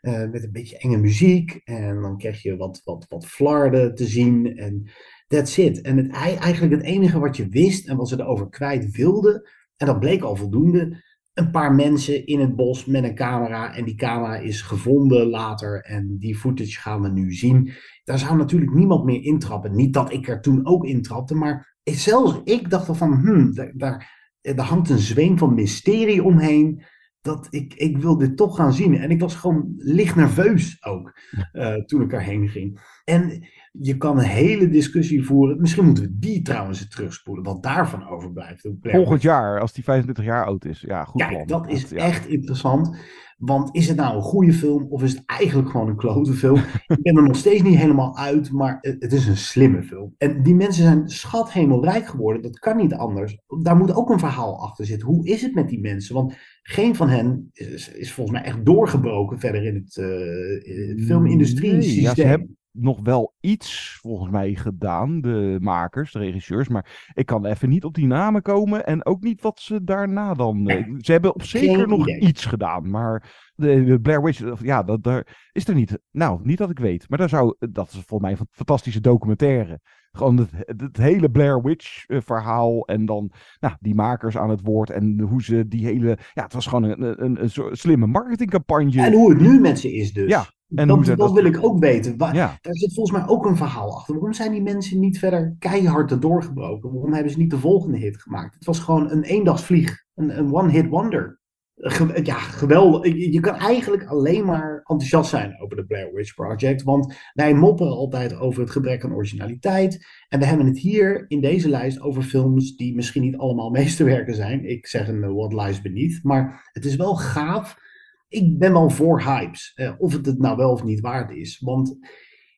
Eh, met een beetje enge muziek. En dan kreeg je wat, wat, wat flarden te zien. En that's it. En het, ei- eigenlijk het enige wat je wist en wat ze erover kwijt wilden, en dat bleek al voldoende, een paar mensen in het bos met een camera. En die camera is gevonden later. En die footage gaan we nu zien. Daar zou natuurlijk niemand meer intrappen. Niet dat ik er toen ook intrapte, maar zelfs ik dacht al van, hmm, daar, daar, hangt een zweem van mysterie omheen. Dat ik, ik wil dit toch gaan zien. En ik was gewoon licht nerveus ook eh, toen ik erheen ging. En je kan een hele discussie voeren. Misschien moeten we die trouwens eens terugspoelen. Wat daarvan overblijft. Volgend jaar, als die 25 jaar oud is. Ja, goed Kijk, plan. dat is ja. echt interessant. Want is het nou een goede film of is het eigenlijk gewoon een klote film? ik ben er nog steeds niet helemaal uit, maar het, is een slimme film. En die mensen zijn schathemelrijk geworden. Dat kan niet anders. Daar moet ook een verhaal achter zitten. Hoe is het met die mensen? Want geen van hen is, is volgens mij echt doorgebroken verder in het eh, filmindustrie Nee, ja, ze. Nog wel iets volgens mij gedaan, de makers, de regisseurs. Maar ik kan even niet op die namen komen. En ook niet wat ze daarna dan. eh, ze hebben op zeker geen nog idee. iets gedaan. Maar de, de Blair Witch, ja, dat, daar is er niet. Nou, niet dat ik weet. Maar daar zou, dat is volgens mij een fantastische documentaire. Gewoon het, hele Blair Witch eh, verhaal. En dan nou, die makers aan het woord. En hoe ze die hele. Ja, het was gewoon een, een, een, soort slimme marketingcampagne. En hoe het nu met ze is dus. Ja, en dat, wil ik ook weten. Ja. Daar zit volgens mij ook een verhaal achter. Waarom zijn die mensen niet verder keihard er doorgebroken? Waarom hebben ze niet de volgende hit gemaakt? Het was gewoon een eendagsvlieg. Een, een one-hit wonder. Ge- ja, geweldig. Je, je kan eigenlijk alleen maar enthousiast zijn over de Blair Witch Project. Want wij mopperen altijd over het gebrek aan originaliteit. En we hebben het hier in deze lijst over films die misschien niet allemaal meesterwerken zijn. Ik zeg een eh, What Lies Beneath. Maar het is wel gaaf ik ben wel voor hypes. eh, of het het nou wel of niet waard is. Want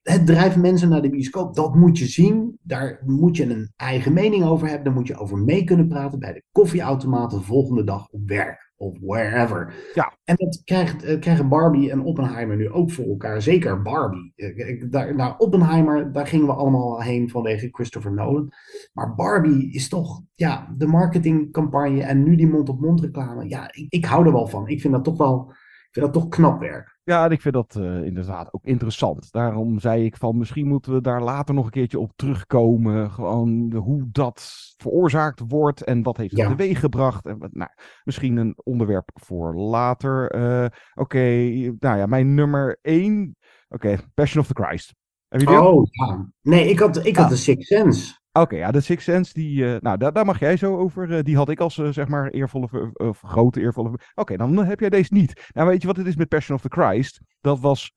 het drijft mensen naar de bioscoop. Dat moet je zien. Daar moet je een eigen mening over hebben. Daar moet je over mee kunnen praten bij de koffieautomaat de volgende dag op werk. Of wherever. Ja. En dat krijgt, eh, krijgen Barbie en Oppenheimer nu ook voor elkaar. Zeker Barbie. Eh, ik- daar, nou, Oppenheimer, daar gingen we allemaal heen vanwege Christopher Nolan. Maar Barbie is toch ja, de marketingcampagne en nu die mond-op-mond reclame. Ja, ik, ik hou er wel van. Ik vind dat toch wel Ik vind dat toch knap werk. Ja, en ik vind dat eh, inderdaad ook interessant. Daarom zei ik van misschien moeten we daar later nog een keertje op terugkomen. Gewoon hoe dat veroorzaakt wordt en wat heeft het Ja. teweeg gebracht. En, wat- nou, misschien een onderwerp voor later. Eh, Oké, nou ja, mijn nummer één. Oké, Passion of the Christ. Heb je die? Oh, ja. Nee, ik had, ik had de Sixth Sense. Oké, ja, de Sixth Sense, die, eh, nou, daar, daar mag jij zo over. eh, die had ik als, eh, zeg maar, eervolle, of grote eervolle... Oké, dan heb jij deze niet. Nou, weet je wat het is met Passion of the Christ? Dat was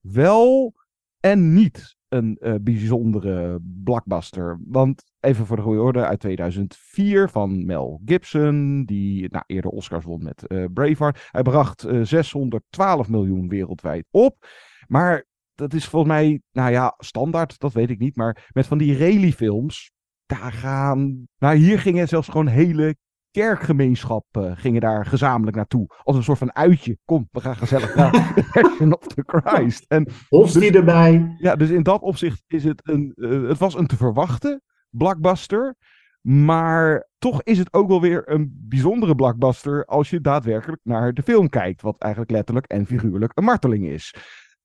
wel en niet een bijzondere blockbuster. Want, even voor de goede orde, uit 2004 van Mel Gibson, die nou, eerder Oscars won met eh, Braveheart. Hij bracht eh, 612 miljoen wereldwijd op. Maar dat is volgens mij, nou ja, standaard, dat weet ik niet. Maar met van die rally-films, daar gaan. Nou, hier gingen zelfs gewoon hele kerkgemeenschappen gingen daar gezamenlijk naartoe. Als een soort van uitje. Kom, we gaan gezellig naar The Passion of the Christ. En Hostie erbij. ja, dus in dat opzicht is het een. eh, het was een te verwachten blockbuster. Maar toch is het ook wel weer een bijzondere blockbuster als je daadwerkelijk naar de film kijkt. Wat eigenlijk letterlijk en figuurlijk een marteling is.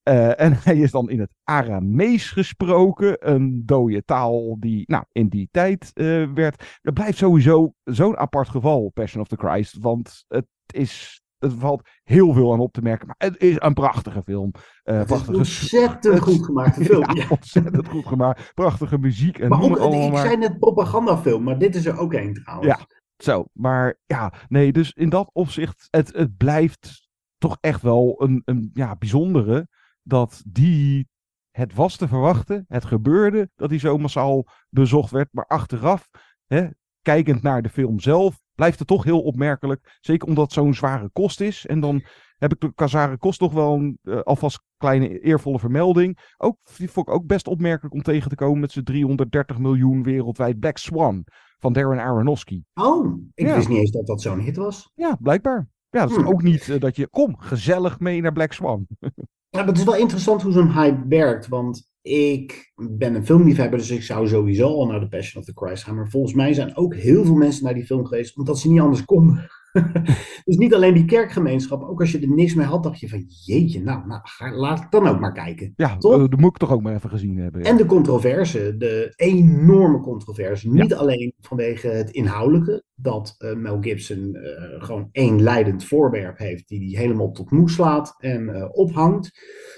Eh, en hij is dan in het Aramees gesproken, een dode taal die nou, in die tijd eh, werd. Het blijft sowieso zo'n apart geval, Passion of the Christ, want het is. Het valt heel veel aan op te merken, maar het is een prachtige film. Het is prachtige ontzettend goed gemaakte film. Ja, Ja. ontzettend goed gemaakt. Prachtige muziek en Maar ook, allemaal ik maar. zei net propagandafilm, maar dit is er ook één trouwens. Ja, zo. Maar ja, nee, dus in dat opzicht, het, het blijft toch echt wel een, een ja, bijzondere dat die, het was te verwachten, het gebeurde dat hij zo massaal bezocht werd, maar achteraf, hè, kijkend naar de film zelf, blijft het toch heel opmerkelijk, zeker omdat het zo'n zware kost is. En dan heb ik de Kazare kost toch wel een eh, alvast kleine eervolle vermelding. Ook, die vond ik ook best opmerkelijk om tegen te komen met zijn 330 miljoen wereldwijd Black Swan van Darren Aronofsky. Oh, ik Ja. wist niet eens dat dat zo'n hit was. Ja, blijkbaar. Ja, dat is Hmm. ook niet eh, dat je, kom, gezellig mee naar Black Swan. Ja, het is wel interessant hoe zo'n hype werkt, want ik ben een filmliefhebber, dus ik zou sowieso al naar The Passion of the Christ gaan. Maar volgens mij zijn ook heel veel mensen naar die film geweest, omdat ze niet anders konden. dus niet alleen die kerkgemeenschap, ook als je er niks mee had, dacht je van jeetje, nou, nou ga- laat ik dan ook maar kijken. Ja, Toch? eh, dat moet ik toch ook maar even gezien hebben. ja. En de controverse, de enorme controverse. Niet alleen vanwege het inhoudelijke, dat eh, Mel Gibson eh, gewoon één leidend voorwerp heeft die hij helemaal tot moe slaat en ophangt.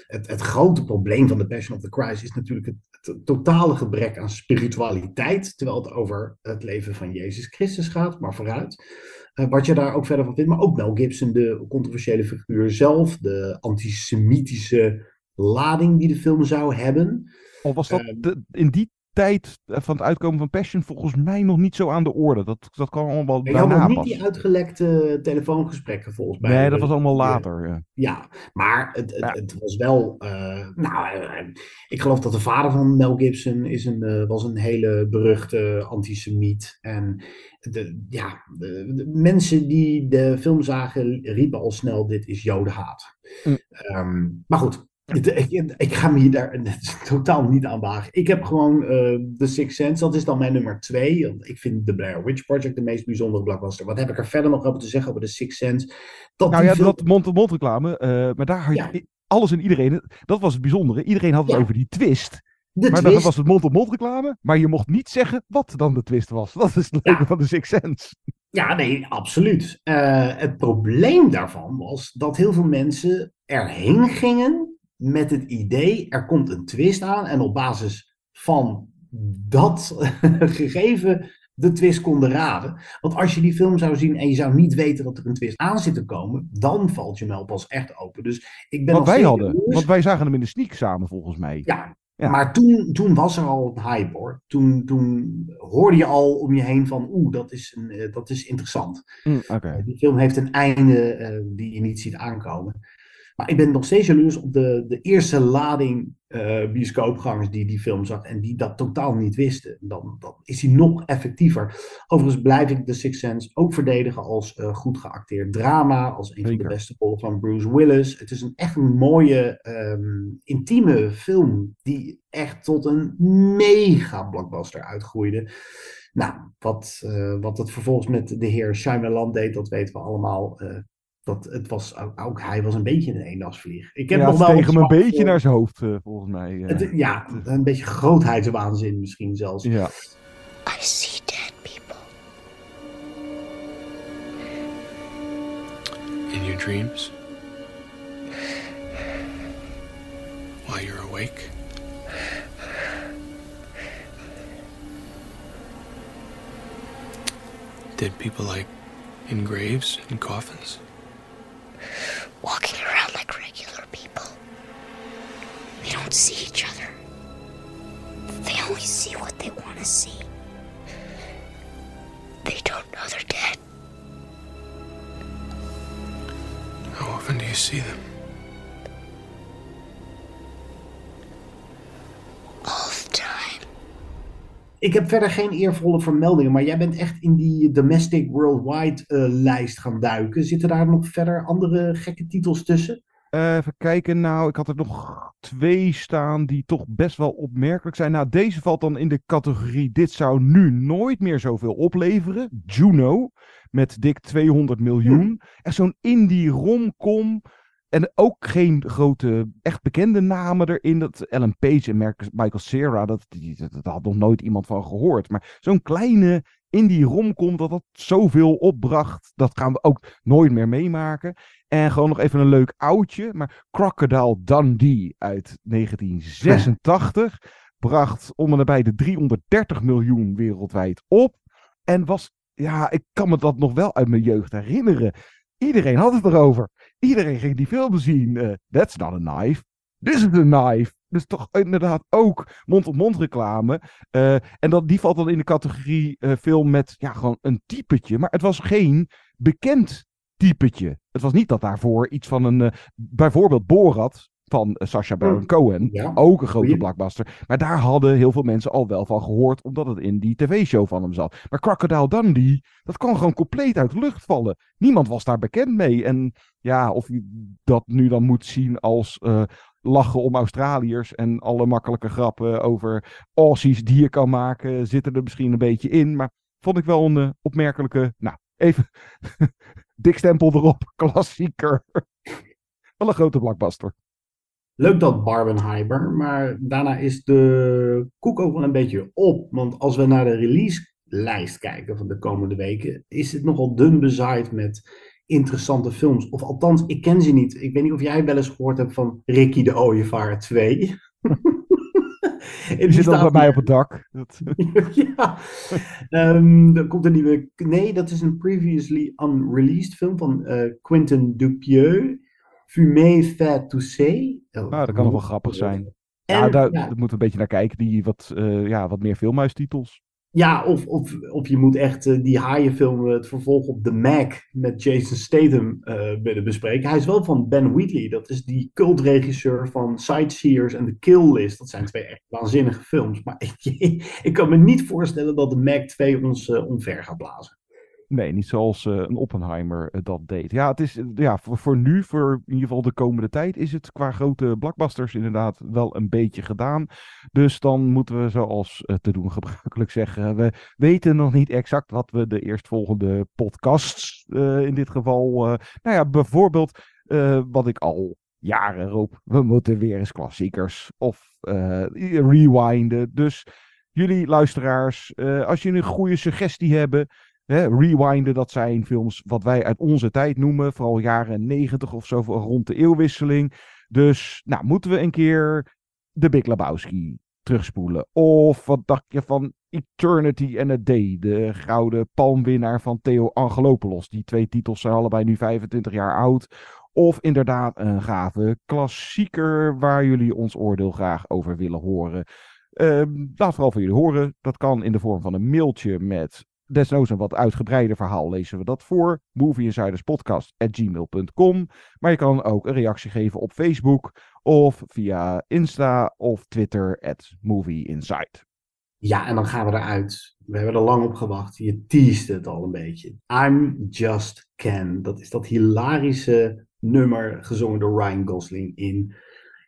Het, het grote probleem van The Passion of the Christ is natuurlijk het, het totale gebrek aan spiritualiteit, terwijl het over het leven van Jezus Christus gaat, maar vooruit. Eh, wat je daar ook verder van vindt, maar ook Mel Gibson, de controversiële figuur zelf, de antisemitische lading die de film zou hebben. Al was dat Ehm, de- in die tijd eh, van het uitkomen van Passion volgens mij nog niet zo aan de orde. Dat, dat kan allemaal had daarna nog niet pas. die uitgelekte telefoongesprekken volgens mij. Nee, dat was allemaal later. Ja. Ja, maar het, het, het was wel. eh, nou, eh, ik geloof dat de vader van Mel Gibson is een, was een hele beruchte antisemiet. En de, ja, de, de mensen die de film zagen riepen al snel: dit is jodenhaat. Mm. Maar goed. Ik, ik ga me hier daar totaal niet aan wagen. Ik heb gewoon eh The Sixth Sense, dat is dan mijn nummer twee. Want Ik vind The Blair Witch Project de meest bijzondere blockbuster. Wat heb ik er verder nog over te zeggen over The Sixth Sense? Dat Nou ja, dat mond-to-mond reclame. eh, maar daar had je alles en iedereen. Dat was het bijzondere. Iedereen had het over die twist. De maar twist. was het mond-to-mond reclame. Maar je mocht niet zeggen wat dan de twist was. Dat is het leuke van de Six Sense. Ja, nee, absoluut. Eh, het probleem daarvan was dat heel veel mensen erheen gingen met het idee, er komt een twist aan en op basis van dat gegeven de twist konden raden. Want als je die film zou zien en je zou niet weten dat er een twist aan zit te komen, dan valt je mel pas echt open. Dus ik ben Wat wij hadden. Want wij zagen hem in de sneak samen volgens mij. Ja, Ja. maar toen, toen was er al een hype hoor. Toen, toen hoorde je al om je heen van, oeh, dat is, een, eh, dat is interessant. Mm, Oké. Die film heeft een einde eh, die je niet ziet aankomen. Maar ik ben nog steeds jaloers op de, de eerste lading eh bioscoopgangers die die film zag en die dat totaal niet wisten. Dan, dan is hij nog effectiever. Overigens blijf ik The Sixth Sense ook verdedigen als eh, goed geacteerd drama, als een van de beste rollen van Bruce Willis. Het is een echt een mooie, ehm, intieme film die echt tot een mega blockbuster uitgroeide. Nou, wat, eh, wat het vervolgens met de heer Shyamalan deed, dat weten we allemaal. Eh, dat het was, ook, ook hij was een beetje een eendagsvlieg. Ik heb ja, nog het wel steeg hem een beetje voor- naar zijn hoofd, eh, volgens mij. eh. Het- ja, een beetje grootheidswaanzin misschien zelfs. Ja. I see dead people. In your dreams? While you're awake? Dead people like in graves and coffins? Walking around like regular people. They don't see each other. They only see what they want to see. They don't know they're dead. How often do you see them? All the time. Ik heb verder geen eervolle vermeldingen, maar jij bent echt in die domestic worldwide eh, lijst gaan duiken. Zitten daar nog verder andere gekke titels tussen? Eh, even kijken, nou, ik had er nog twee staan die toch best wel opmerkelijk zijn. Nou, deze valt dan in de categorie, dit zou nu nooit meer zoveel opleveren. Juno, met dik 200 miljoen. Echt zo'n indie romcom. En ook geen grote, echt bekende namen erin. Dat Ellen Page en Michael Cera, dat, dat, dat had nog nooit iemand van gehoord. Maar zo'n kleine indie romcom, dat dat zoveel opbracht, dat gaan we ook nooit meer meemaken. En gewoon nog even een leuk oudje. Maar Crocodile Dundee uit 1986 bracht om en nabij de 330 miljoen wereldwijd op. En was, ja, ik kan me dat nog wel uit mijn jeugd herinneren. Iedereen had het erover. Iedereen ging die film zien. Eh, That's not a knife. This is a knife. Dus toch inderdaad ook mond-op-mond reclame. Eh, en dat, die valt dan in de categorie eh, film met ja, gewoon een typetje. Maar het was geen bekend typetje. Het was niet dat daarvoor iets van een... eh, bijvoorbeeld Borat van eh, Sacha Baron Cohen. Ook een grote blockbuster. Maar daar hadden heel veel mensen al wel van gehoord. Omdat het in die tv-show van hem zat. Maar Crocodile Dundee, dat kan gewoon compleet uit de lucht vallen. Niemand was daar bekend mee. En ja, of je dat nu dan moet zien als... eh, lachen om Australiërs en alle makkelijke grappen over Aussies die je kan maken, zitten er misschien een beetje in. Maar vond ik wel een eh, opmerkelijke, nou, even dik stempel erop, klassieker. wel een grote blockbuster. Leuk dat Barbenheimer, maar daarna is de koek ook wel een beetje op. Want als we naar de release-lijst kijken van de komende weken, is het nogal dun bezaaid met interessante films. Of althans, ik ken ze niet. Ik weet niet of jij wel eens gehoord hebt van Ricky de Ooievaar 2. Die zit al bij mij op het dak. Dat- ja. Ehm, er komt een nieuwe. Nee, dat is een previously unreleased film van eh, Quentin Dupieux. Fumé fait tousser. Nou, dat kan nog wel grappig zijn. En, ja, daar, ja. daar moeten we een beetje naar kijken. Die wat, eh, ja, wat meer filmhuistitels. Ja, of, of, of je moet echt eh, die haaienfilm, eh, het vervolg op The Mac met Jason Statham eh, willen bespreken. Hij is wel van Ben Wheatley, dat is die cultregisseur van Sightseers en The Kill List. Dat zijn twee echt waanzinnige films. Maar ik, ik kan me niet voorstellen dat The Mac 2 ons eh, omver gaat blazen. Nee, niet zoals eh, een Oppenheimer eh, dat deed. Ja, het is eh, ja, voor, nu, voor in ieder geval de komende tijd, is het qua grote blockbusters inderdaad wel een beetje gedaan. Dus dan moeten we, zoals te doen gebruikelijk zeggen, we weten nog niet exact wat we de eerstvolgende podcasts in dit geval. nou ja, bijvoorbeeld wat ik al jaren roep. We moeten weer eens klassiekers of rewinden. Dus jullie luisteraars, als jullie een goede suggestie hebben. Rewinden, dat zijn films wat wij uit onze tijd noemen. Vooral jaren 90 of zo, rond de eeuwwisseling. Dus, nou, moeten we een keer de Big Lebowski terugspoelen? Of wat dacht je van Eternity and a Day? De gouden palmwinnaar van Theo Angelopoulos. Die twee titels zijn allebei nu 25 jaar oud. Of inderdaad een gave klassieker waar jullie ons oordeel graag over willen horen. Ehm, laat vooral van jullie horen. Dat kan in de vorm van een mailtje met desnoods een wat uitgebreider verhaal. Lezen we dat voor. movieinsiderspodcast.gmail.com Maar je kan ook een reactie geven op Facebook of via Insta of Twitter at movieinside. Ja, en dan gaan we eruit. We hebben er lang op gewacht. Je teased het al een beetje. I'm Just Ken. Dat is dat hilarische nummer gezongen door Ryan Gosling in.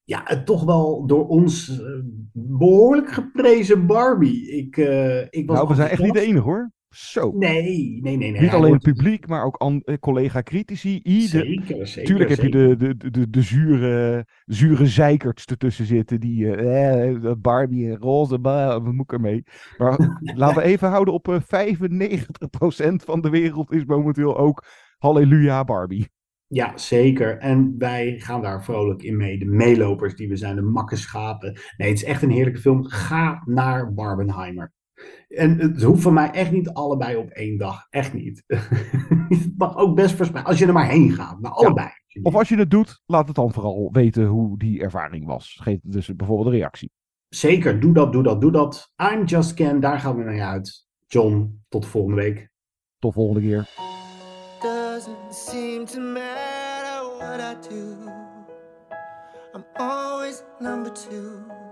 Ja, het toch wel door ons eh, behoorlijk geprezen Barbie. Ik, eh, ik was Nou, we zijn echt niet de enige hoor. Zo. Nee, nee, nee. nee. Niet alleen het publiek, maar ook eh, collega-critici. Ieder... Zeker, zeker, Tuurlijk heb je de, de, de, de, zure, zure zeikerts ertussen zitten. Die eh, eh, Barbie en roze, bah, wat moet ik ermee? Maar laten we even houden op eh 95% van de wereld is momenteel ook halleluja Barbie. Ja, zeker. En wij gaan daar vrolijk in mee. De meelopers die we zijn, de makke schapen. Nee, het is echt een heerlijke film. Ga naar Barbenheimer. En het hoeft van mij echt niet allebei op één dag. Echt niet. het mag ook best verspreiden. Als je er maar heen gaat. Naar allebei. Of als je het doet, laat het dan vooral weten hoe die ervaring was. Geef dus bijvoorbeeld een reactie. Zeker, doe dat, doe dat, doe dat. I'm Just Ken, daar gaan we naar uit. John, tot volgende week. Tot volgende keer. Doesn't seem to matter what I do. I'm always number two.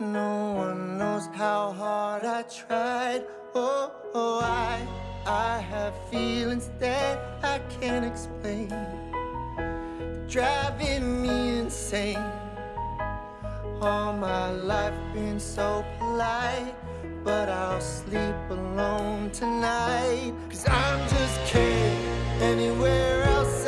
No one knows how hard I tried. Oh, oh I, I have feelings that I can't explain. Driving me insane. All my life been so polite, but I'll sleep alone tonight. Cause I'm just kidding. Anywhere else